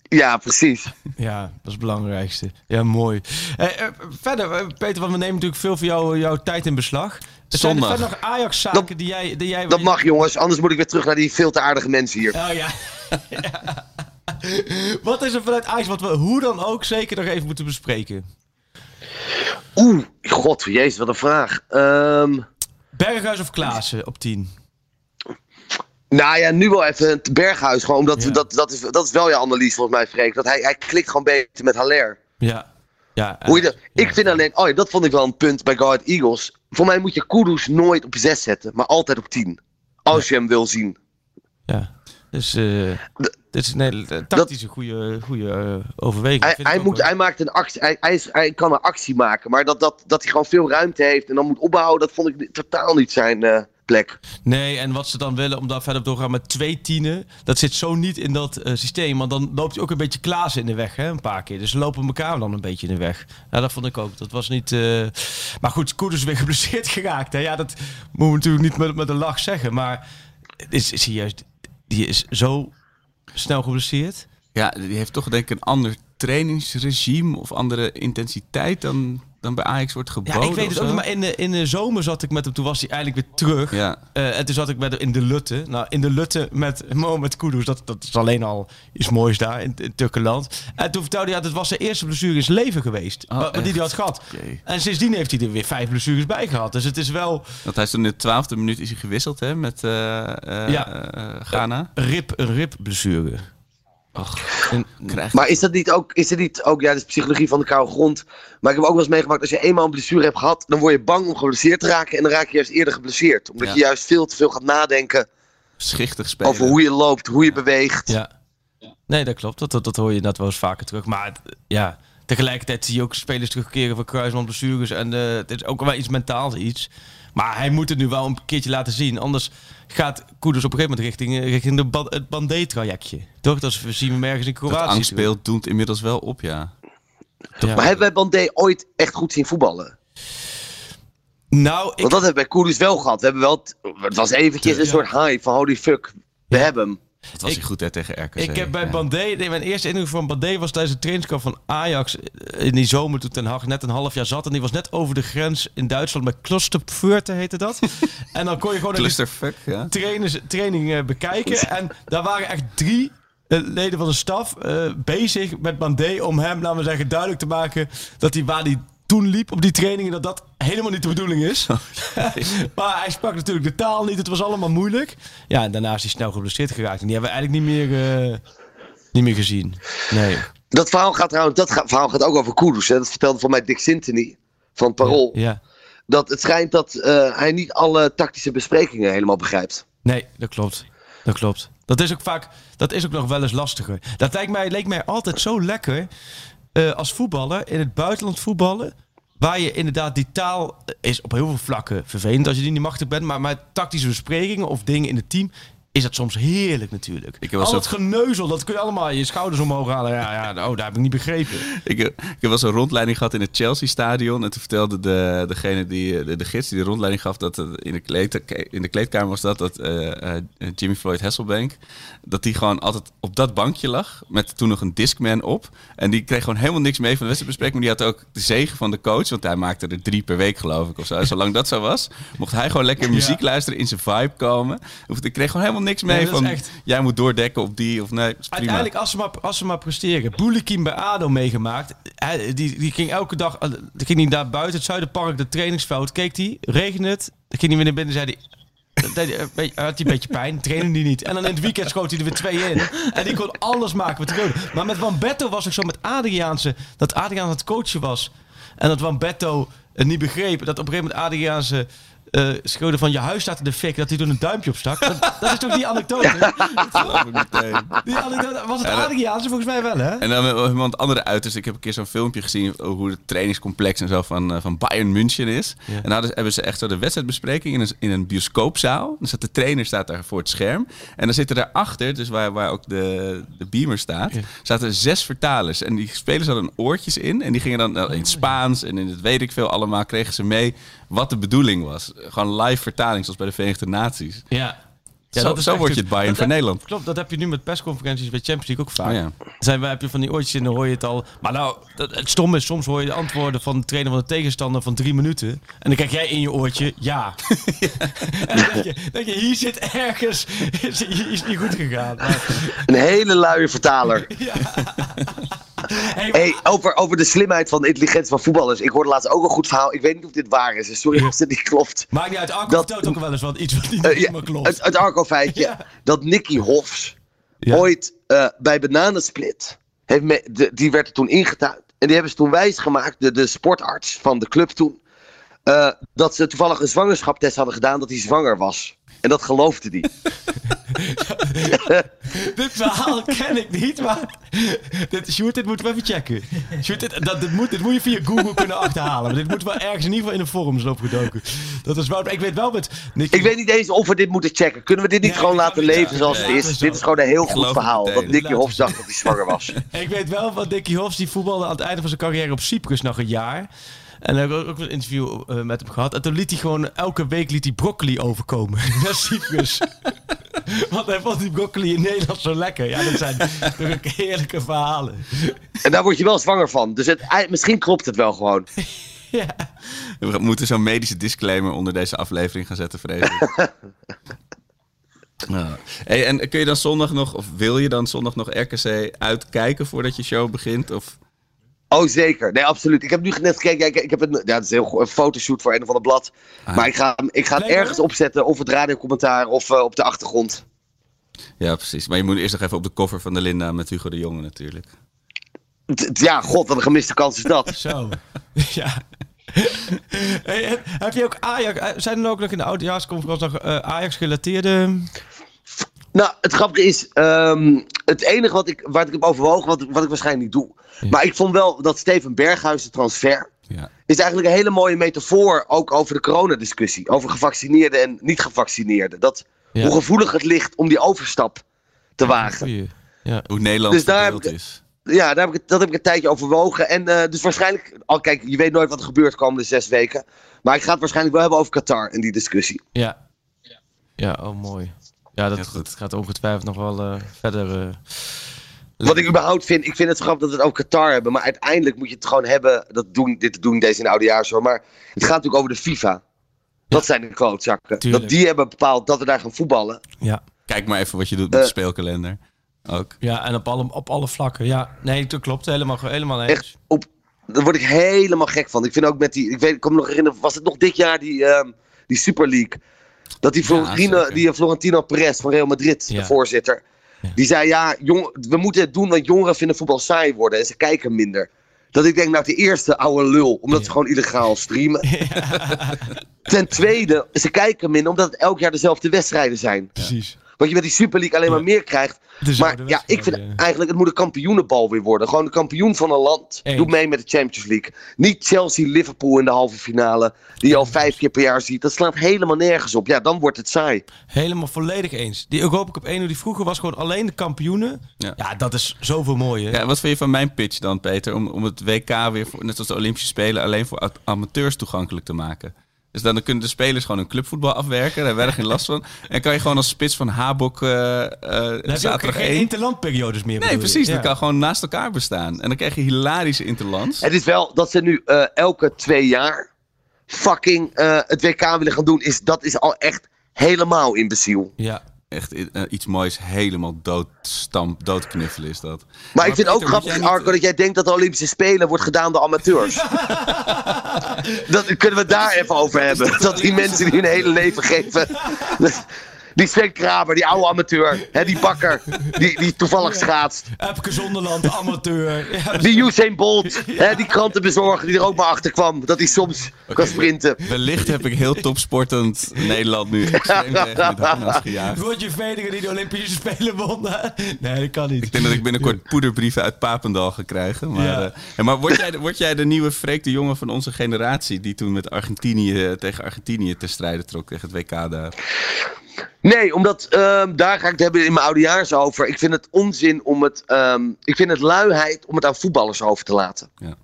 Ja, precies.
Ja, dat is het belangrijkste. Ja, mooi. Eh, eh, verder, eh, Peter, want we nemen natuurlijk veel van jou, jouw tijd in beslag. Er zijn er
Zondag.
nog Ajax-zaken
Dat-
die jij... Die jij
Dat mag jongens, anders moet ik weer terug naar die veel te aardige mensen hier.
Oh ja. Ja. Wat is er vanuit Ajax wat we hoe dan ook zeker nog even moeten bespreken?
Oeh, god, jezus, wat een vraag. Ehm,
Berghuis of Klaassen op 10?
nou ja, nu wel even het Berghuis. Gewoon omdat
Ja.
dat, dat, is, dat is wel je analyse volgens mij, Freek. Dat hij, hij klikt gewoon beter met Haller.
Ja. Ja
Hoe je
eh,
dat- ik vind alleen, oh ja, dat vond ik wel een punt bij Ahead Eagles. Voor mij moet je Kudus nooit op 6 zetten, maar altijd op 10. Als je hem wil zien.
Ja. Dus eh dit is een hele tactische goede, goede eh, overweging.
Hij, hij, moet, hij, maakt een actie, hij, hij, is, hij kan een actie maken, maar dat, dat, dat hij gewoon veel ruimte heeft en dan moet opbouwen, dat vond ik totaal niet zijn plek.
Nee, en wat ze dan willen om daar verder op door te gaan met twee tienen, dat zit zo niet in dat eh, systeem. Want dan loopt hij ook een beetje Klaassen in de weg, hè, een paar keer. Dus ze lopen elkaar dan een beetje in de weg. Ja, dat vond ik ook. Dat was niet... eh, Maar goed, Koen is weer geblesseerd geraakt. Hè. Ja, dat moeten we natuurlijk niet met, met een lach zeggen. Maar is, is hij juist... Die is zo snel geblesseerd.
Ja, die heeft toch denk ik een ander trainingsregime of andere intensiteit dan, dan bij Ajax wordt
Ja,
geboden.
ik weet het ook
zo.
niet. Maar in de, in de zomer zat ik met hem. Toen was hij eigenlijk weer terug.
Ja.
Eh, en toen zat ik met hem in de Lutte. Nou, in de Lutte met Mohamed Kudus. Dat, dat is alleen al iets moois daar in, in Turkenland. En toen vertelde hij dat het was zijn eerste blessure in zijn leven geweest.
Oh,
wa- die hij had gehad. En sindsdien heeft hij er weer vijf blessures bij gehad. Dus het is wel
Want hij is toen in de twaalfde minuut is hij gewisseld hè, met eh, eh,
Ja.
Ghana.
een rib, een En-
Maar is dat niet ook, is dat niet ook, ja, dat is psychologie van de koude grond. Maar ik heb ook wel eens meegemaakt, als je eenmaal een blessure hebt gehad, dan word je bang om geblesseerd te raken en dan raak je juist eerder geblesseerd. Omdat
Ja.
je juist veel te veel gaat nadenken
schichtig spelen.
over hoe je loopt, hoe je beweegt.
Ja. Nee, dat klopt. Dat, dat, dat hoor je inderdaad wel eens vaker terug. Maar ja, tegelijkertijd zie je ook spelers terugkeren van kruisband blessures. En eh, het is ook wel iets mentaals iets. Maar hij moet het nu wel een keertje laten zien. Anders gaat Koeders op een gegeven moment richting, eh, richting de ba- het Bandé-trajectje. Toch? Dat zien we hem ergens in
Dat
Kroatië. terug.
angstbeeld doet inmiddels wel op, ja.
Ja.
Maar hebben wij Bandé ooit echt goed zien voetballen?
Nou, ik,
Want dat hebben we bij Koeders wel gehad. We hebben wel, het was eventjes een
Ja.
soort hype van holy fuck, we hebben hem.
Dat was
Ik-
hij goed hè, tegen RKC.
Ik heb bij
ja.
Bandé, nee, mijn eerste indruk van Bandé was tijdens de trainingskamp van Ajax eh, in die zomer toen Ten Hag net een half jaar zat. En die was net over de grens in Duitsland met Klosterpfurte heette dat. en dan kon je gewoon die
Clusterfuck, ja.
trainers, training eh, bekijken. En daar waren echt drie eh, leden van de staf bezig met Bandé om hem, laten we zeggen, duidelijk te maken dat hij waar hij toen liep op die trainingen, dat dat helemaal niet de bedoeling is. maar hij sprak natuurlijk de taal niet, het was allemaal moeilijk. Ja, en daarna is hij snel geblesseerd geraakt. En die hebben we eigenlijk niet meer, eh, niet meer gezien. Nee.
Dat verhaal gaat trouwens, dat verhaal gaat ook over Koeders. Hè. Dat vertelde voor mij Dick Sintony van Parool.
Ja.
Dat het schijnt dat eh, hij niet alle tactische besprekingen helemaal begrijpt.
Nee, dat klopt. Dat klopt. Dat is ook vaak, dat is ook nog wel eens lastiger. Dat lijkt mij, leek mij altijd zo lekker eh, als voetballer, in het buitenland voetballen. Waar je inderdaad die taal is op heel veel vlakken vervelend als je die niet machtig bent. Maar, maar tactische besprekingen of dingen in het team is dat soms heerlijk natuurlijk.
Ik heb
Al
zo-
dat geneuzel, dat kun je allemaal je schouders omhoog halen. Ja, ja, oh, daar heb ik niet begrepen.
Ik, heb- ik heb wel eens een rondleiding gehad in het Chelsea-stadion. En toen vertelde de, degene die, de, de gids die de rondleiding gaf, dat in de, kleed, in de kleedkamer was dat, dat eh, eh, Jimmy Floyd Hasselbank, dat die gewoon altijd op dat bankje lag, met toen nog een Discman op. En die kreeg gewoon helemaal niks mee van de wedstrijdbespreking. Maar die had ook de zegen van de coach, want hij maakte er drie per week geloof ik of zo. Zolang dat zo was, mocht hij gewoon lekker muziek luisteren, in zijn vibe komen. Ik kreeg gewoon helemaal niks mee
dat is
van,
echt-
jij moet doordekken op die of nee.
Uiteindelijk, als ze maar, als ze maar presteren. Boelikin bij ADO meegemaakt. Hij, die, die ging elke dag... eh, Die ging niet daar buiten het Zuiderpark, de trainingsveld. Keek hij, regende het. Dan ging hij weer naar binnen en zei hij... deed hij een beetje- had hij een beetje pijn, trainde hij niet. En dan in het weekend schoot hij er weer twee in. En die kon alles maken wat hij. Maar met Wambetto was ik zo met Adriaanse... Dat Adriaan het coachen was. En dat Wambetto het niet begreep. Dat op een gegeven moment Adriaanse... eh schreeuwde van je huis staat in de fik, dat hij toen een duimpje opstak. Dat, dat is toch die anekdote? Die anekdote was het Adriaanse volgens mij wel, hè?
En dan met iemand andere uiterst. Ik heb een keer zo'n filmpje gezien over hoe het trainingscomplex en zo van, eh, van Bayern München is. En hadden- hebben ze echt zo de wedstrijdbespreking in een, in een bioscoopzaal. Dan staat de trainer staat daar voor het scherm. En dan zitten daarachter, dus waar, waar ook de, de beamer staat, zaten zes vertalers. En die spelers hadden oortjes in. En die gingen dan eh, in het Spaans en in het weet ik veel allemaal, kregen ze mee wat de bedoeling was. Gewoon live vertaling, zoals bij de Verenigde Naties.
Ja.
Zo-
dat is
zo
echt
word je het Bayern
Dat
van
heb-
Nederland.
Klopt, dat heb je nu met persconferenties bij Champions League ook vaak.
Oh ja.
Zijn, wij heb je van die oortjes in, dan hoor je het al. Maar nou, dat, het stom is, soms hoor je de antwoorden van de trainer van de tegenstander van drie minuten. En dan krijg jij in je oortje, ja. en dan denk je, denk je, hier zit ergens, is, hier is niet goed gegaan. Maar,
Een hele luie vertaler.
hey,
Hey, over, over de slimheid van de intelligentie van voetballers. Ik hoorde laatst ook een goed verhaal. Ik weet niet of dit waar is. Sorry als het niet klopt.
Maakt niet uit, Arco
Dat-
vertelt ook wel eens wat, iets wat niet
ja,
helemaal klopt.
het, het Arco-feitje.
Ja.
Dat Nicky Hofs
Ja.
ooit eh, bij Bananensplit... Heeft me, de, die werd er toen ingetuind. En die hebben ze toen wijsgemaakt, de, de sportarts van de club toen... eh, dat ze toevallig een zwangerschapstest hadden gedaan dat hij zwanger was. En dat geloofde die.
Dit verhaal ken ik niet, maar dit, Sjoerd, dit moeten we even checken. Sjoerd, dit, dat, dit, moet, dit moet je via Google kunnen achterhalen. Maar dit moeten we ergens in ieder geval in de forums opgedoken. Dat is wel, ik weet wel met... Nicky-
Ik weet niet eens of we dit moeten checken. Kunnen we dit niet
Nee,
gewoon laten leven
Ja,
zoals het is? Dit is gewoon een heel goed verhaal. Dat Nicky Hofs dacht dat hij zwanger was.
Ik weet wel van Dickie Hofs, die voetbalde aan het einde van zijn carrière op Cyprus nog een jaar. En daar heb ik ook een interview eh, met hem gehad. En toen liet hij gewoon elke week liet hij broccoli overkomen naar Cyprus. Want hij vond die broccoli in Nederland zo lekker. Ja, dat zijn heerlijke verhalen.
En daar word je wel zwanger van. Dus het, misschien klopt het wel gewoon.
Ja.
We moeten zo'n medische disclaimer onder deze aflevering gaan zetten, vrees ik. Ja. Hey, en kun je dan zondag nog, of wil je dan zondag nog RKC uitkijken voordat je show begint? Of...
Oh, zeker. Nee, absoluut. Ik heb nu net gekeken. Ja, ik, ik heb een, ja, het is een, heel een fotoshoot voor een of ander blad. Maar ik ga, ik ga het
Leuk,
ergens
hoor.
opzetten. Of het radiocommentaar of eh, op de achtergrond.
Ja, precies. Maar je moet eerst nog even op de cover van de Linda met Hugo de Jonge natuurlijk.
T- Ja, god, wat een gemiste kans is dat.
Zo. ja. Hey, heb, heb je ook Ajax... eh, Zijn er ook nog in de oudejaarsconferentie nog eh, Ajax-gerelateerde...
Nou, het grappige is, ehm, het enige wat ik, waar ik heb overwogen, wat, wat ik waarschijnlijk niet doe. Maar ik vond wel dat Steven Berghuis de transfer,
Ja.
is eigenlijk een hele mooie metafoor ook over de coronadiscussie. Over gevaccineerden en niet gevaccineerden. Dat,
Ja.
Hoe gevoelig het ligt om die overstap te wagen.
Hoe Nederland
Dus daar ik-
is.
Ja, daar heb ik, dat heb ik een tijdje overwogen. En eh, dus waarschijnlijk, al kijk, je weet nooit wat er gebeurt de komende zes weken. Maar ik ga het waarschijnlijk wel hebben over Qatar en die discussie.
Ja. Ja, oh mooi. Ja, dat,
Ja,
dat gaat ongetwijfeld nog wel eh, verder... eh,
Wat ik überhaupt vind, ik vind het grappig dat we het over Qatar hebben. Maar uiteindelijk moet je het gewoon hebben. Dat doen, dit doen deze in de oudejaars hoor. Maar het gaat natuurlijk over de FIFA. Dat zijn de klootzakken.
Tuurlijk.
Dat die hebben bepaald dat we daar gaan voetballen.
ja.
Kijk maar even wat je doet met de
Eh.
speelkalender. Ook.
ja, en op alle, op alle vlakken. Ja, nee, dat klopt. Helemaal, helemaal eens.
Echt op. Daar word ik helemaal gek van. Ik vind ook met die. Ik weet, ik kan me nog herinneren. Was het nog dit jaar die, ehm, die Super League? Dat die, Florentino,
zeker.
die Florentino Perez van Real Madrid,
Ja.
de voorzitter.
Ja.
Die zei: Ja, jong, we moeten het doen, want jongeren vinden voetbal saai worden en ze kijken minder. Dat ik denk, nou, de eerste oude lul, omdat ze gewoon illegaal streamen. Ten tweede, ze kijken minder omdat het elk jaar dezelfde wedstrijden zijn.
Precies.
Wat je met die Super League alleen maar meer krijgt. Maar ja, ik vind eigenlijk, het moet een kampioenenbal weer worden. Gewoon de kampioen van een land.
Eens.
Doe mee met de Champions League. Niet Chelsea-Liverpool in de halve finale. Die je al vijf keer per jaar ziet. Dat slaat helemaal nergens op. Ja, dan wordt het saai.
Helemaal volledig eens. Die Europa Cup 1, die vroeger was gewoon alleen de kampioenen.
Ja.
Ja, dat is zoveel mooier.
Ja, wat vind je van mijn pitch dan, Peter? Om, om het WK weer, voor, net als de Olympische Spelen, alleen voor amateurs toegankelijk te maken. Dus dan kunnen de spelers gewoon hun clubvoetbal afwerken. Daar hebben we geen last van. En kan je gewoon als spits van Habok eh eh,
Dan heb je ook
zaterdag
geen
1...
interlandperiodes meer.
Nee, precies.
Ja.
Dat kan gewoon naast elkaar bestaan. En dan krijg je hilarische interlands.
Het is wel dat ze nu eh, elke twee jaar fucking eh, het WK willen gaan doen. Is, dat is al echt helemaal imbeciel.
Ja.
Echt eh, iets moois, helemaal doodstamp, doodknuffelen is dat.
Maar, ik vind het ook grappig,
niet-
Arco, dat jij denkt dat de Olympische Spelen wordt gedaan door amateurs. dat kunnen we het daar even over hebben. Dat die mensen die hun hele leven geven. Die Sven Kramer, die oude amateur. Hè, die bakker, die, die toevallig schaatst.
Epke Zonderland, amateur. Ja,
Die Usain Bolt, hè, die krantenbezorger die er ook maar achter kwam. Dat hij soms kan sprinten.
Wellicht heb ik heel topsportend Nederland nu extreem tegen harnas gejaagd.
Roger Federer die de Olympische Spelen won. Nee, dat kan niet.
Ik denk dat ik binnenkort poederbrieven uit Papendal ga krijgen. Maar,
Ja.
eh, maar word, jij, word jij de nieuwe Freek de Jonge van onze generatie... die toen met Argentinië tegen Argentinië te strijden trok tegen het WK daar?
Nee, omdat ehm, daar ga ik het hebben in mijn oudejaars over. Ik vind het onzin om het. ehm, ik vind het luiheid om het aan voetballers over te laten.
Ja.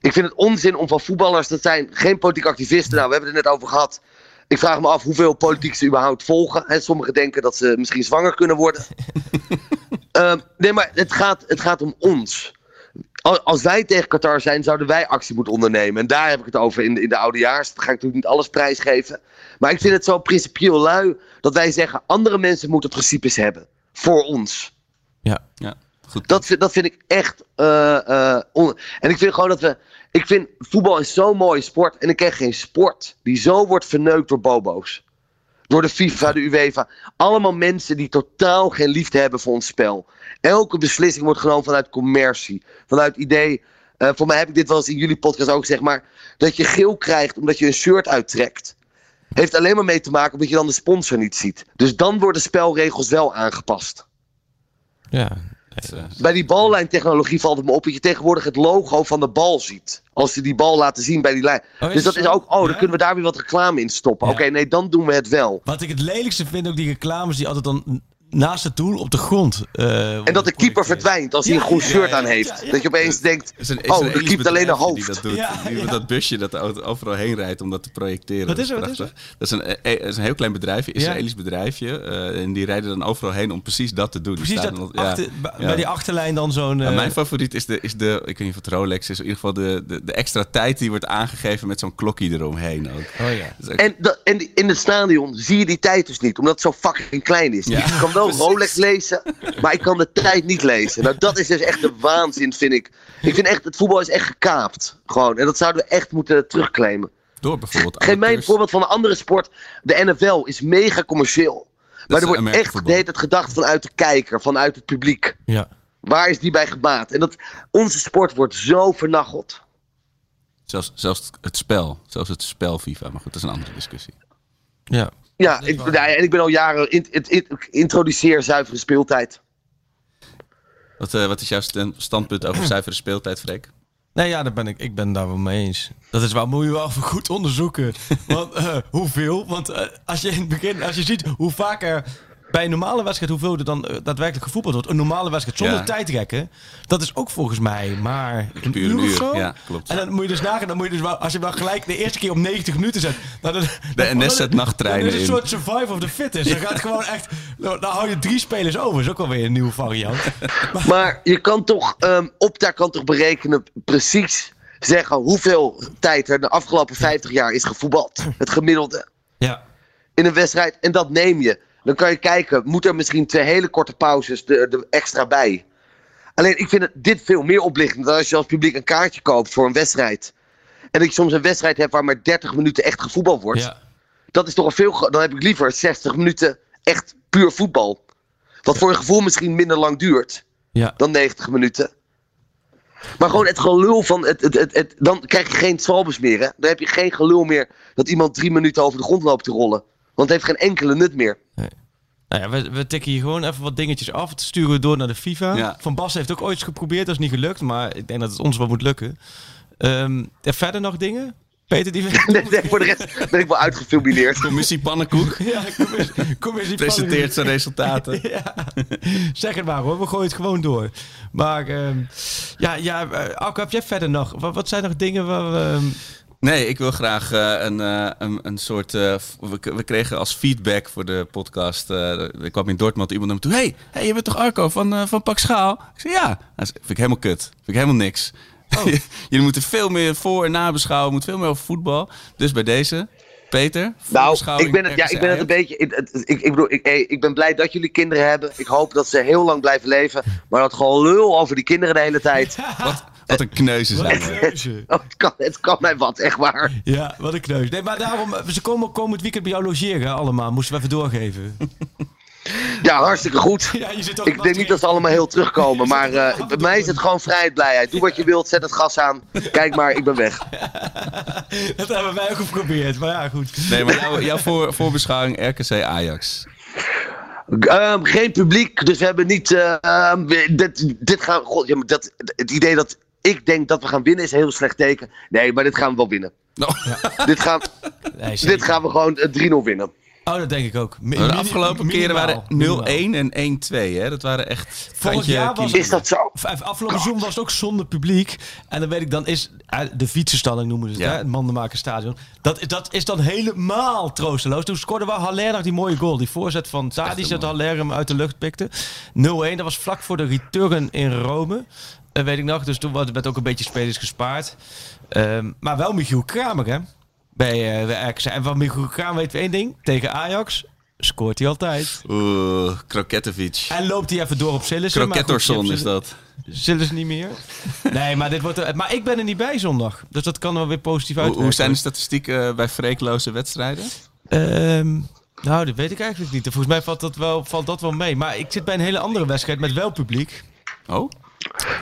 Ik vind het onzin om van voetballers, dat zijn geen politieke activisten. Nou, we hebben het net over gehad. Ik vraag me af hoeveel politiek ze überhaupt volgen. Hè, sommigen denken dat ze misschien zwanger kunnen worden. Ehm, nee, maar het gaat, het gaat om ons. Al- Als wij tegen Qatar zijn, zouden wij actie moeten ondernemen. En daar heb ik het over in de, in de oudejaars. Dat ga ik natuurlijk niet alles prijsgeven. Maar ik vind het zo principieel lui dat wij zeggen: andere mensen moeten principes hebben. Voor ons.
Ja.
Ja, goed.
Dat vind, dat vind ik echt. eh, eh, on- en ik vind gewoon dat we. Ik vind voetbal is zo'n mooie sport. En ik ken geen sport die zo wordt verneukt door bobo's. Door de FIFA, de UEFA. Allemaal mensen die totaal geen liefde hebben voor ons spel. Elke beslissing wordt genomen vanuit commercie. Vanuit idee. eh, voor mij heb ik dit wel eens in jullie podcast ook gezegd. Maar dat je geel krijgt omdat je een shirt uittrekt. Heeft alleen maar mee te maken omdat je dan de sponsor niet ziet. Dus dan worden spelregels wel aangepast.
Ja.
Bij die ballijntechnologie valt het me op dat je tegenwoordig het logo van de bal ziet. Als ze die bal laten zien bij die lijn.
Oh,
dus dat is ook, oh, dan
Ja?
kunnen we daar weer wat reclame in stoppen.
Ja.
Oké, nee, dan doen we het wel.
Wat ik het lelijkste vind, ook die reclames die altijd dan naast het doel op de grond. eh,
En dat de keeper
geprojecteerd.
verdwijnt als hij een groen
ja,
shirt
ja,
aan heeft.
ja, ja.
Dat je opeens denkt,
is een,
oh, er keept alleen een hoofd.
Die dat, doet.
Ja,
Die-
ja.
dat busje dat overal heen rijdt om dat te projecteren.
Wat is
Dat
er, wat is.
Dat is een, eh, eh, is een heel klein bedrijfje, Israëlisch bedrijfje. eh, en die rijden dan overal heen om precies dat te doen. Die
Precies
staan
dat
dan- ja.
achter, bij
Ja.
bij die achterlijn dan zo'n...
Ja,
eh,
mijn favoriet is de, is de, ik weet niet of het Rolex is, in ieder geval de, de, de extra tijd die wordt aangegeven met zo'n klokje eromheen ook.
Oh ja.
Is ook-
En, dat, en die- in het stadion zie je die tijd dus niet, omdat het zo fucking klein is.
Ja,
ik kan wel Rolex lezen, maar ik kan de tijd niet lezen. Nou, dat is dus echt de waanzin, vind ik. Ik vind echt, het voetbal is echt gekaapt. Gewoon. En dat zouden we echt moeten terugclaimen.
door bijvoorbeeld
Geef mij een voorbeeld van een andere sport. De NFL is mega commercieel. Maar er wordt echt deed het gedacht vanuit de kijker, vanuit het publiek.
Ja.
Waar is die bij gebaat? En dat, onze sport wordt zo vernacheld.
Zelfs, zelfs het spel, zelfs het spel FIFA. Maar goed, dat is een andere discussie.
Ja.
Ja, ik, ja, en ik ben al jaren. in- in- in- Ik introduceer zuivere speeltijd.
Wat, eh, wat is jouw stand- standpunt over zuivere speeltijd, Freek?
Nee, ja, daar ben ik, ik ben daar wel mee eens. Dat is wel, moet je wel even goed onderzoeken. Want eh, hoeveel? Want eh, als je in het begin, als je ziet hoe vaak er bij een normale wedstrijd, hoeveel er dan eh, daadwerkelijk gevoetbald wordt. Een normale wedstrijd zonder
Ja.
tijdrekken. Dat is ook volgens mij maar een uur,
een
of zo.
ja, klopt.
En dan moet je dus nagaan, dan moet je dus wel, als je wel gelijk de eerste keer op 90 minuten zet. Nou, dan, dan-
NS zet nachttreinen
Dan is
in.
een soort survive of the fittest. Dan gaat gewoon echt, dan dan hou je drie spelers over. Dat is ook alweer een nieuwe variant.
Maar je kan toch, ehm Opta kan toch berekenen precies zeggen hoeveel tijd er de afgelopen 50 jaar is gevoetbald. Het gemiddelde
Ja.
in een wedstrijd. En dat neem je. Dan kan je kijken, moet er misschien twee hele korte pauzes er er extra bij. Alleen ik vind het, dit veel meer oplichtend dan als je als publiek een kaartje koopt voor een wedstrijd. En dat je soms een wedstrijd hebt waar maar 30 minuten echt gevoetbald wordt.
Ja.
Dat is toch een veel. Dan heb ik liever 60 minuten echt puur voetbal. Wat voor je gevoel misschien minder lang duurt
Ja.
dan 90 minuten. Maar gewoon het gelul van. Het, het, het, het- dan krijg je geen zwalbes meer. Hè? Dan heb je geen gelul meer dat iemand drie minuten over de grond loopt te rollen. Want het heeft geen enkele nut meer.
Nou ja, we, we tikken hier gewoon even wat dingetjes af. Het sturen we door naar de FIFA.
Ja.
Van Bas heeft ook ooit eens geprobeerd. Dat is niet gelukt. Maar ik denk dat het ons wel moet lukken. Ehm, en verder nog dingen? Peter, die...
Nee, nee, voor de rest ben ik wel uitgefilmineerd.
Commissie Pannenkoek
Ja, commissie, commissie
presenteert zijn resultaten.
Ja, zeg het maar hoor. We gooien het gewoon door. Maar ehm, ja, ja eh, Alko, heb jij verder nog? Wat, wat zijn nog dingen waar we... ehm,
Nee, ik wil graag eh, een, eh, een, een soort. eh, we, we kregen als feedback voor de podcast. ik kwam in Dortmund iemand naar me toe. Hey, hey, je bent toch Arco van, van Pak Schaal? Ik zei ja. Zei, vind ik helemaal kut. Vind ik helemaal niks. Jullie moeten veel meer voor- en nabeschouwen. Moet veel meer over voetbal. Dus bij deze, Peter.
Nou, ik ben het, ja, ik ben het een beetje. Ik, ik, ik bedoel, ik, ik ben blij dat jullie kinderen hebben. Ik hoop dat ze heel lang blijven leven. Maar dat gewoon lul over die kinderen de hele tijd.
Wat, wat een kneuzen
wat
zijn we.
Oh, het, kan, het kan mij wat, echt waar.
Ja, wat een kneus. Nee, maar daarom, eh, ze komen komend weekend bij jou logeren allemaal. Moesten we even doorgeven.
Ja, hartstikke goed.
Ja, je zit ook
Ik denk niet dat ze allemaal heel terugkomen. Maar eh, bij mij is het gewoon vrijheid, blijheid. Doe wat je wilt, zet het gas aan. Kijk maar, ik ben weg.
Dat hebben wij ook geprobeerd. Maar ja, goed.
Nee, maar jouw, jouw voor, voorbeschouwing RKC Ajax.
Ehm, geen publiek, dus we hebben niet. eh, ehm, dit, dit gaan. God, ja, maar dat, het idee dat ik denk dat we gaan winnen is een heel slecht teken. Nee, maar dit gaan we wel winnen.
Nou,
Dit gaan,
Nee,
dit gaan we gewoon eh, 3-0 winnen.
Oh, dat denk ik ook. Mi-
de afgelopen keren waren 0-1 en 1-2. Hè? Dat waren echt.
Vorig jaar was-.
Is dat zo?
Afgelopen seizoen was het ook zonder publiek. En dan weet ik, dan is eh, de fietsenstalling noemen ze het,
Ja.
hè? het Mandenmakerstadion. Dat, dat is dan helemaal troosteloos. Toen scoorde wel Haller nog die mooie goal. Die voorzet van Tadic dat Haller hem uit de lucht pikte. 0-1, dat was vlak voor de return in Rome. Weet ik nog. Dus toen werd ook een beetje spelers gespaard. Ehm, maar wel Michiel Kramer, hè? Bij, eh bij RKC. En van Michiel Kramer weten we één ding. Tegen Ajax scoort hij altijd.
Oeh, Kroketovic.
En loopt hij even door op Sillissen. je
is dat.
Ze niet meer? Nee, maar, dit wordt, er- maar ik ben er niet bij zondag. Dus dat kan wel weer positief uit.
hoe zijn de statistieken eh, bij freekloze wedstrijden?
nou, dat weet ik eigenlijk niet. Volgens mij valt dat, wel, valt dat wel mee. Maar ik zit bij een hele andere wedstrijd met wel publiek.
Oh?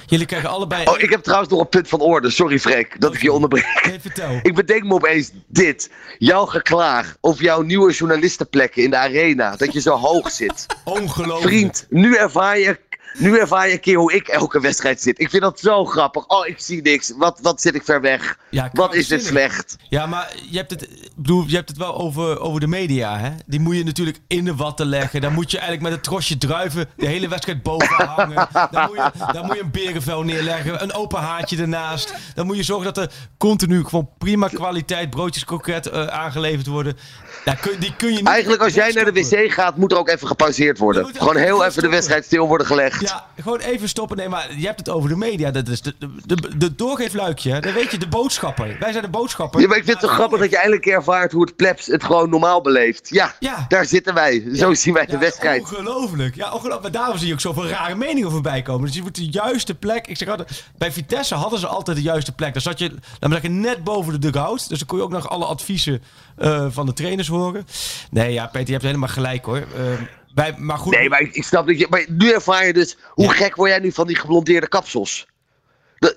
Jullie krijgen allebei...
Oh, ik heb trouwens nog een punt van orde. Sorry, Freek, dat ik je onderbreek.
Nee, vertel.
Ik bedenk me opeens dit. Jouw geklaag over jouw nieuwe journalistenplekken in de arena. Dat je zo hoog zit.
Ongelooflijk.
Vriend, nu ervaar je, nu ervaar je een keer hoe ik elke wedstrijd zit. Ik vind dat zo grappig. Oh, ik zie niks. Wat, wat zit ik ver weg?
Ja,
Wat is dit slecht?
Ja, maar je hebt het, bedoel, je hebt het wel over, over de media, hè? Die moet je natuurlijk in de watten leggen. Dan moet je eigenlijk met een trosje druiven de hele wedstrijd boven hangen. Dan moet, je, dan moet je een berenvel neerleggen, een open haartje ernaast. Dan moet je zorgen dat er continu gewoon prima kwaliteit broodjes kroket eh, aangeleverd worden. Ja, kun, die kun je niet
Eigenlijk als jij naar de wc gaat, moet er ook even gepauzeerd worden. Gewoon heel even de wedstrijd stil worden gelegd.
Ja, gewoon even stoppen. Nee, maar je hebt het over de media. Dat is de, de, de, de doorgeefluikje. Dan weet je, de boodschapper. Wij zijn de boodschapper.
Ja, maar ik vind het zo grappig dat je eindelijk ervaart hoe het plebs het gewoon normaal beleeft. Ja,
Ja.
daar zitten wij. Zo zien wij de wedstrijd.
Ongelooflijk. Ja, ongelooflijk. Maar daarom zie je ook zoveel rare meningen voorbij komen. Dus je moet de juiste plek. Ik zeg altijd, bij Vitesse hadden ze altijd de juiste plek. Dan zat je, laat maar zeggen, net boven de dugout. Dus dan kon je ook nog alle adviezen eh, van de trainers horen. Nee, ja, Peter, je hebt helemaal gelijk hoor. Eh, wij, maar goed.
Nee, maar ik, ik snap dat je. Maar nu ervaar je dus. Hoe gek word jij nu van die geblondeerde kapsels?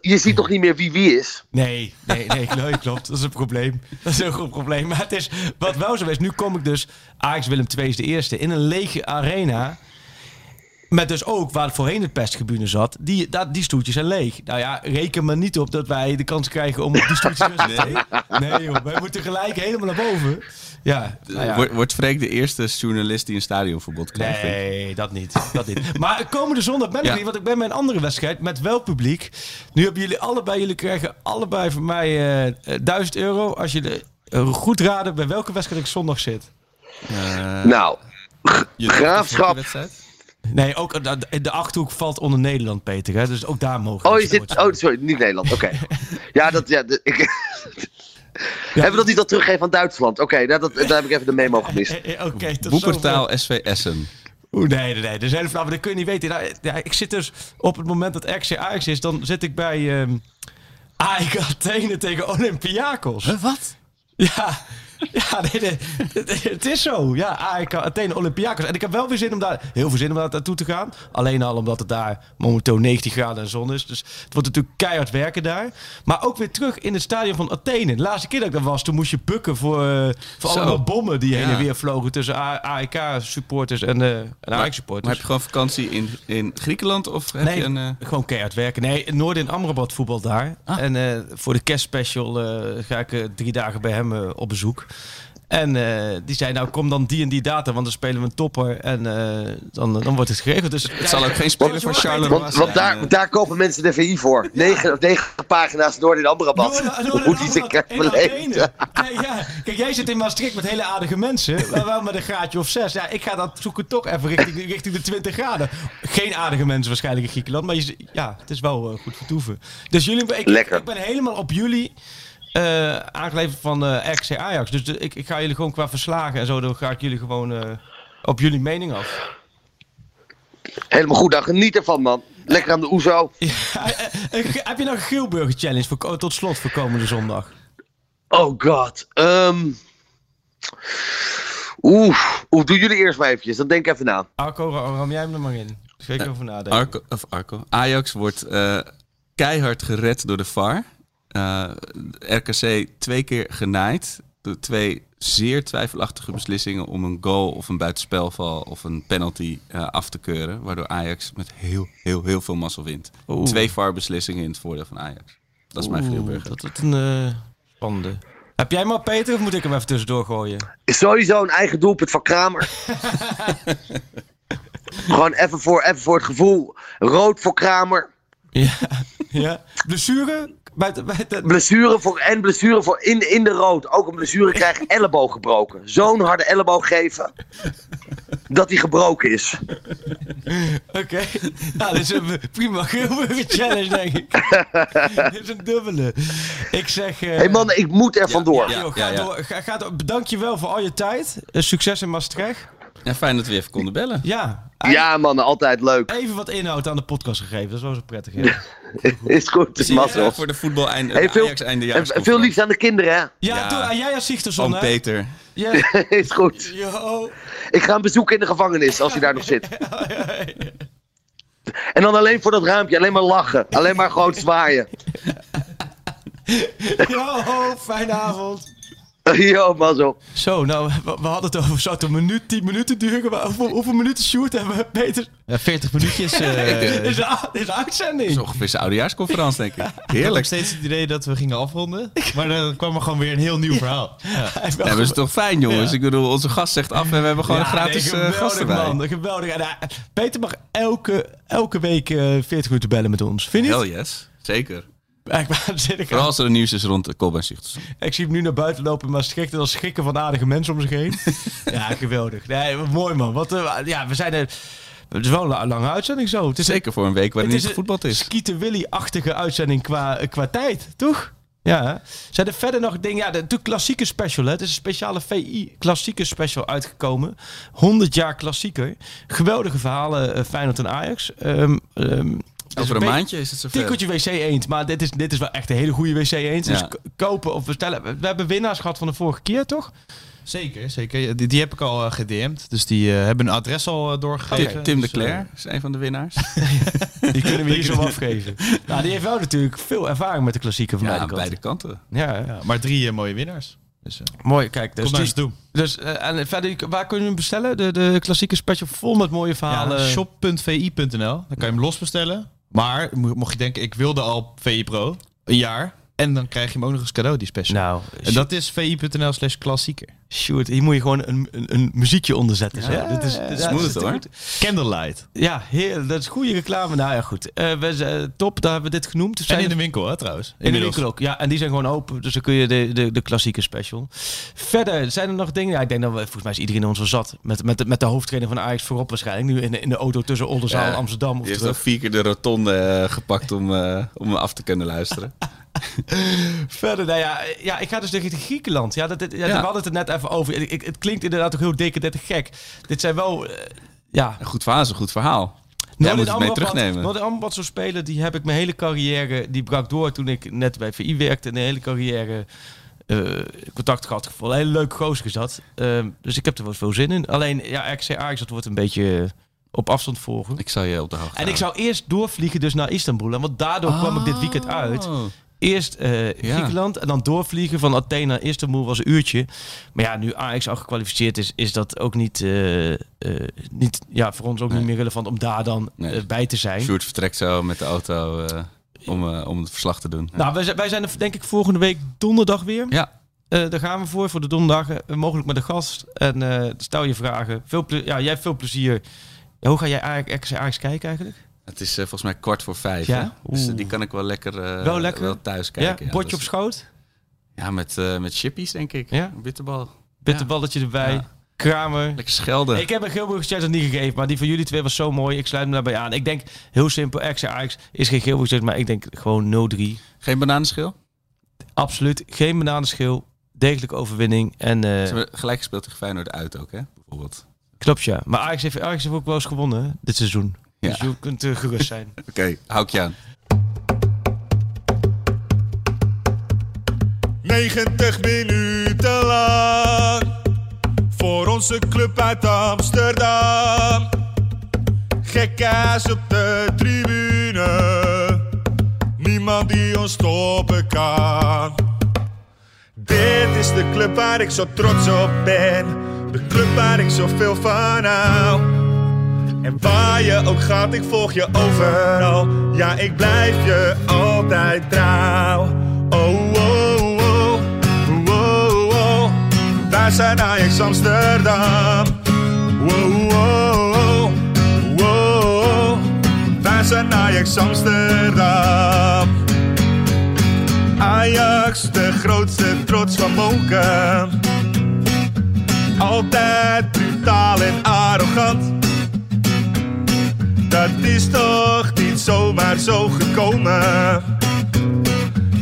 Je ziet toch niet meer wie wie is?
Nee, nee, nee, nee, klopt. Dat is een probleem. Dat is een groot probleem. Maar het is wat wel zo is. Nu kom ik dus. Ajax Willem II is de eerste. In een lege arena. Met dus ook waar voorheen het pestgebune zat. Die, dat, die stoeltjes zijn leeg. Nou ja, reken maar niet op dat wij de kans krijgen om op die stoeltjes te zitten. Nee, joh. Wij moeten gelijk helemaal naar boven. Ja, nou ja.
Wordt, wordt Freek de eerste journalist die een stadionverbod krijgt?
Nee, dat niet. Dat niet. Maar komende zondag ben ik
Ja.
niet, want ik ben bij een andere wedstrijd met wel publiek. Nu hebben jullie allebei, jullie krijgen allebei van mij eh, eh, 1000 euro als jullie eh, goed raden bij welke wedstrijd ik zondag zit.
Eh,
Nou,
je-
Graafschap.
Nee, ook eh, de, de achterhoek valt onder Nederland, Peter. Hè? Dus ook daar mogen
oh,
we
je zit. Oh, sorry, niet Nederland. Oké. Ja, dat. Ja, de- ik, Hebben we dat niet al teruggegeven aan Duitsland? Oké, daar, dat- daar heb ik even de memo gemist.
Eh, eh, zover.
Boepertaal SV Essen.
Oeh, nee, nee, nee. Dat is flauw, maar dat kun je niet weten. Nou, ja, ik zit dus op het moment dat RC Ajax is, dan zit ik bij ehm AEK Athene tegen Olympiakos.
Wat?
Ja, Ja, nee, nee, het, is zo. Ja, AEK, Athene, Olympiakos. En ik heb wel weer zin om daar, heel veel zin om daar naartoe te gaan. Alleen al omdat het daar momenteel 90 graden en zon is. Dus het wordt natuurlijk keihard werken daar. Maar ook weer terug in het stadion van Athene. De laatste keer dat ik daar was, toen moest je bukken voor, eh, voor
Zo.
allemaal bommen die heen en weer vlogen tussen AEK-supporters en, eh en
Maar
AEK-supporters.
heb je gewoon vakantie in, in Griekenland of heb
Nee,
je een... eh,
gewoon keihard werken. Nee, Noord in Amrabat voetbal daar.
Ah.
En voor de kerstspecial ga ik drie dagen bij hem op bezoek. En eh, die zei, nou kom dan die en die data, want dan spelen we een topper. En eh, dan, dan wordt het geregeld. Dus,
het zal ook geen speler van Charleroi
Want,
zijn.
want daar,
eh.
daar kopen mensen de VI voor. Negen, negen pagina's door in Amrabat. Hoe die zich
ja. Kijk, jij zit in Maastricht met hele aardige mensen. maar wel met een graadje of zes. Ja, ik ga dat zoeken toch even richting, richting de 20 graden. Geen aardige mensen waarschijnlijk in Griekenland. Maar je, ja, het is wel goed vertoeven. Dus jullie, ik,
Lekker.
ik ben helemaal op jullie eh, aangeleverd van eh RC Ajax. Dus de- ik, ik ga jullie gewoon qua verslagen en zo. Dan ga ik jullie gewoon eh, op jullie mening af.
Helemaal goed, dan geniet ervan man. Lekker aan de oezo.
Ja, heb je nog een Geelburger Challenge voor, tot slot voor komende zondag?
Oh god. Ehm Oeh, Oeh, doe jullie eerst maar eventjes. Dan denk ik even na.
Arco, ram jij hem er maar in. Ga ik over nadenken.
Arco, of Arco. Ajax wordt eh, keihard gered door de VAR. Eh, RKC twee keer genaaid. Door twee zeer twijfelachtige beslissingen om een goal of een buitenspelval of een penalty eh, af te keuren. Waardoor Ajax met heel, heel, heel veel mazzel wint.
Oeh.
Twee VAR-beslissingen in het voordeel van Ajax. Dat is mijn
Oeh,
Geelburger.
Dat is een eh, spannende. Heb jij hem al, Peter, of moet ik hem even tussendoor gooien?
Is sowieso een eigen doelpunt van Kramer. Gewoon even voor, even voor het gevoel. Rood voor Kramer.
Ja. ja. Blessure? De...
Blessure voor, en blessure voor in, in de rood. Ook een blessure krijgen, elleboog gebroken. Zo'n harde elleboog geven. Dat hij gebroken is.
Oké. Nou, dit is een prima Challenge, denk ik. dit is een dubbele. Ik zeg... eh,
Hé hey man, ik moet er vandoor.
ja.
ga door. Ga, ga door. Bedankt je wel voor al je tijd. Eh, succes in Maastricht.
Ja, fijn dat we even konden bellen.
Ja.
Ja man, altijd leuk.
Even wat inhoud aan de podcast gegeven. Dat is wel zo prettig. Ja,
Is goed,
je,
mazzel.
voor de voetbal einde,
Hey, veel,
Ajax einde
en veel liefst aan de kinderen, hè?
ja,
Ja.
doe, en jij als Zichterson, hè?
Peter.
Ja.
Is goed.
Yo.
Ik ga hem bezoeken in de gevangenis als hij daar nog zit. En dan alleen voor dat raampje, alleen maar lachen. Alleen maar gewoon zwaaien.
Yo, fijne avond.
Yo, mazzel.
Zo, nou, we, we hadden het over, zou het een minuut, tien minuten duren? Maar hoeveel, hoeveel minuten shoot hebben we, Peter?
Ja, 40 minuutjes. eh
Dit is is een uitzending.
Dat is ongeveer oudejaarsconferentie, denk ik.
Ik had nog
Heerlijk.
steeds het idee dat we gingen afronden. Maar dan kwam er gewoon weer een heel nieuw verhaal. Ja.
Ja, maar dat is toch fijn, jongens.
Ja.
Ik bedoel, onze gast zegt af en we hebben gewoon
Ja,
een gratis
nee,
eh,
geweldig,
gast erbij.
man. Geweldig. En, eh, Peter mag elke, elke week eh 40 minuten bellen met ons. Vind je
Hell yes. Zeker.
Ik.
Vooral als er nieuws is rond de Colben Zichters.
ik zie hem nu naar buiten lopen, maar schrikt en dan schrikken van aardige mensen om zich heen. ja, geweldig. Nee, mooi man. Wat, eh, ja, we zijn er. Het is wel een la- lange uitzending zo. Het is
Zeker voor een week waarin
Het
niet
een
is.
Skeeter Willy-achtige uitzending qua, eh, qua tijd, toch? Ja. Zijn er verder nog dingen? Ja, de, klassieke special. Hè? Het is een speciale VI klassieke special uitgekomen. 100 jaar klassieker. Geweldige verhalen, uh, Feyenoord en Ajax. Ehm ehm,
Over een maandje is het zover.
Tikkeltje WC Eend, maar dit is, dit is wel echt een hele goede WC Eend. Dus kopen of bestellen. We hebben winnaars gehad van de vorige keer, toch?
Zeker, zeker. Die, die heb ik al eh, gedM'd. Dus die eh, hebben een adres al eh, doorgegeven.
Tim, Tim de
Dus,
Cler is een van de winnaars.
Die kunnen we hier zo afgeven. Nou, die heeft wel natuurlijk veel ervaring met de klassieke van
Ja,
beide
beide kanten.
Ja, ja.
maar drie mooie winnaars. Dus,
mooi. Kijk, dus, dus eh, en verder, waar kun je hem bestellen? De, de klassieke special vol met mooie verhalen.
Ja, shop.vi.nl. Dan kan je hem los bestellen. Maar mo- mocht je denken, ik wilde al VI Pro. Een jaar. En dan krijg je hem ook nog eens cadeau, die special.
Nou,
en dat is vi.nl slash klassieker.
Sjoerd, hier moet je gewoon een, een, een muziekje onder zetten.
Ja,
dit is, dit
smooth,
te
hoor.
goed.
Candlelight.
Ja, heel, dat is goede reclame. Nou ja, goed. Eh, we zijn, top, daar hebben we dit genoemd. Dus
En
zijn
in de winkel, hè, trouwens.
in de winkel ook. Ja, en die zijn gewoon open. Dus dan kun je de, de, de klassieke special. Verder, zijn er nog dingen? Ja, ik denk dat we, volgens mij is iedereen ons wel zat. Met, met, de, met de hoofdtrainer van Ajax voorop waarschijnlijk. Nu in de, in de auto tussen Oldenzaal
Ja,
en Amsterdam. Of
Die heeft al vier keer de rotonde eh, gepakt om, eh, om me af te kunnen luisteren.
Verder, nou ja, ja, ik ga dus richting Griekenland. Ja, dat, dat- ja,
Ja.
We hadden het er net even over. Ik, ik- het klinkt inderdaad ook heel decadent gek. Dit zijn wel, eh, ja...
Een goed een goed verhaal. Jij moet het mee terugnemen.
Noord Amrabat zo spelen, die heb ik mijn hele carrière... Die brak door toen ik net bij VI werkte. En de hele carrière eh, contact gehad. Een hele leuke gozer is dat. Ehm, dus ik heb er wel veel zin in. Alleen, ja, RKC Ajax, dat wordt een beetje eh, op afstand volgen.
Ik zal je op de hoogte
En ik zou eerst doorvliegen dus naar Istanbul. En Want daardoor kwam ik dit weekend uit. Eerst eh, Griekenland en dan doorvliegen van Athene naar Istanbul was een uurtje. Maar ja, nu Ajax al gekwalificeerd is, is dat ook niet, eh, eh, niet ja, voor ons ook
Nee.
niet meer relevant om daar dan
Nee.
bij te zijn.
Sjoerd vertrekt zo met de auto om, om het verslag te doen.
Nou, wij, zijn- wij zijn er denk ik volgende week donderdag weer.
Ja.
Daar gaan we voor, voor de donderdagen. Eh, mogelijk met een gast. En stel je vragen. Veel ja, jij hebt veel plezier. Ja, hoe ga jij Ajax, Ajax kijken eigenlijk?
Het is eh, volgens mij kwart voor vijf.
Ja?
Dus eh, die kan ik wel lekker, eh,
Wel lekker?
wel thuis kijken.
ja, bordje
dat
op schoot.
Ja, met, met chippies denk ik.
Ja?
Bitterbal.
Bitterballetje erbij. Kramer.
Lekker schelden.
Ik heb een chat nog niet gegeven, maar die van jullie twee was zo mooi. Ik sluit me daarbij aan. Ik denk heel simpel, RKC Ajax is geen chat, maar ik denk gewoon 0-3.
Geen bananenschil?
Absoluut geen bananenschil, degelijke overwinning. En
Ze hebben gelijk gespeeld tegen Feyenoord uit ook, hè? Bijvoorbeeld.
klopt ja. Maar Ajax heeft, Ajax heeft ook wel eens gewonnen hè, dit seizoen.
Ja.
Dus je kunt eh, gerust zijn.
Oké, hou ik je aan.
90 minuten lang voor onze club uit Amsterdam. Gekkaas op de tribune, niemand die ons stoppen kan. Dit is de club waar ik zo trots op ben, de club waar ik zoveel van hou. En waar je ook gaat, ik volg je overal. Ja, ik blijf je altijd trouw. Oh, oh, oh, oh, oh, oh. Wij zijn Ajax Amsterdam. Wow, wow, wow, wow. Wij zijn Ajax Amsterdam. Ajax, de grootste trots van Moken. Altijd brutaal en arrogant. Dat is toch niet zomaar zo gekomen.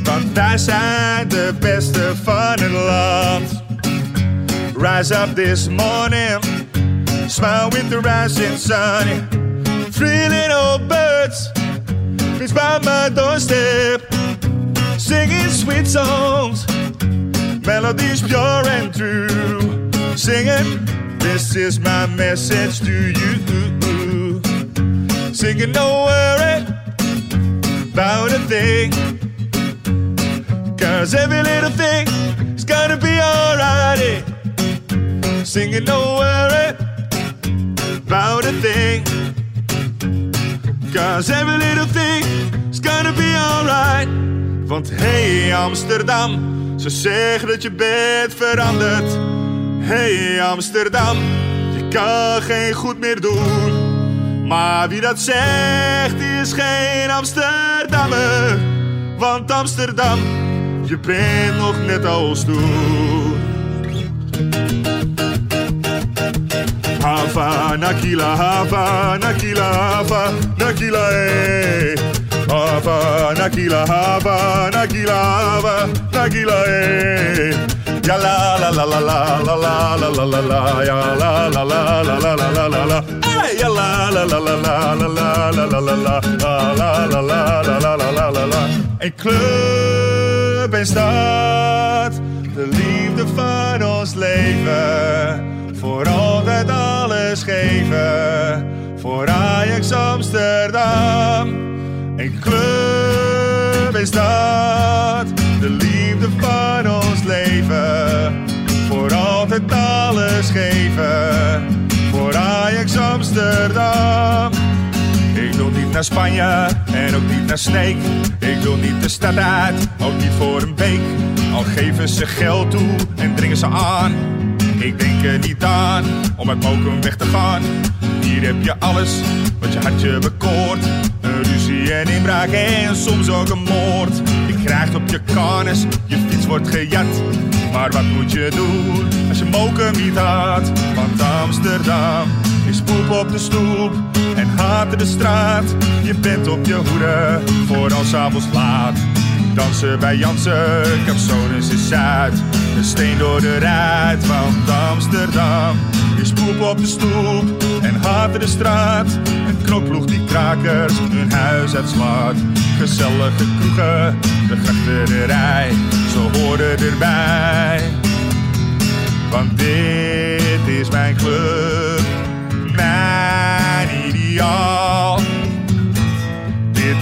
Want wij zijn de beste van het land. Rise up this morning, smile with the rising sun. Three little birds, it's by my doorstep, singing sweet songs, melodies pure and true. Singing, this is my message to you. Singing, don't worry about a thing. Cause every little thing is gonna be alright. Singing, don't worry about a thing. Cause every little thing is gonna be alright. Want hey Amsterdam, ze zeggen dat je bent veranderd. Hey Amsterdam, je kan geen goed meer doen. Maar wie dat zegt, is geen Amsterdammer. Want Amsterdam, je bent nog net als toen. Hava, Nakila, Hava, Nakila, Hava, Nakila, eh. Hava, Nakila, Hava, Nakila, Hava, Nakila, eh. Ja la la la la la la la la la la la la la la la la la la la la la la la la la la la la la Een club en stad, de liefde van ons leven. Voor altijd alles geven, voor Ajax Amsterdam. Een club is dat, de liefde van ons leven. Voor altijd alles geven, voor Amsterdam. Ik wil niet naar Spanje en ook niet naar Sneek. Ik wil niet de stad uit, ook niet voor een week. Al geven ze geld toe en dringen ze aan. Ik denk er niet aan om uit Mokum weg te gaan. Hier heb je alles wat je hartje bekoort. Een ruzie en inbraak en soms ook een moord. Je krijgt op je karnes, je fiets wordt gejat. Maar wat moet je doen als je Mokum niet had? Want Amsterdam is poep op de stoep en haat de straat. Je bent op je hoede voor als avonds laat. Dansen bij Jansen, Capsones is Zuid. Een steen door de ruit van Amsterdam. Is poep op de stoep en haat de straat. Een knokploeg die krakers hun huis uitslaat. Gezellige kroegen, de grachterij, ze horen erbij. Want dit is mijn club, mijn ideaal.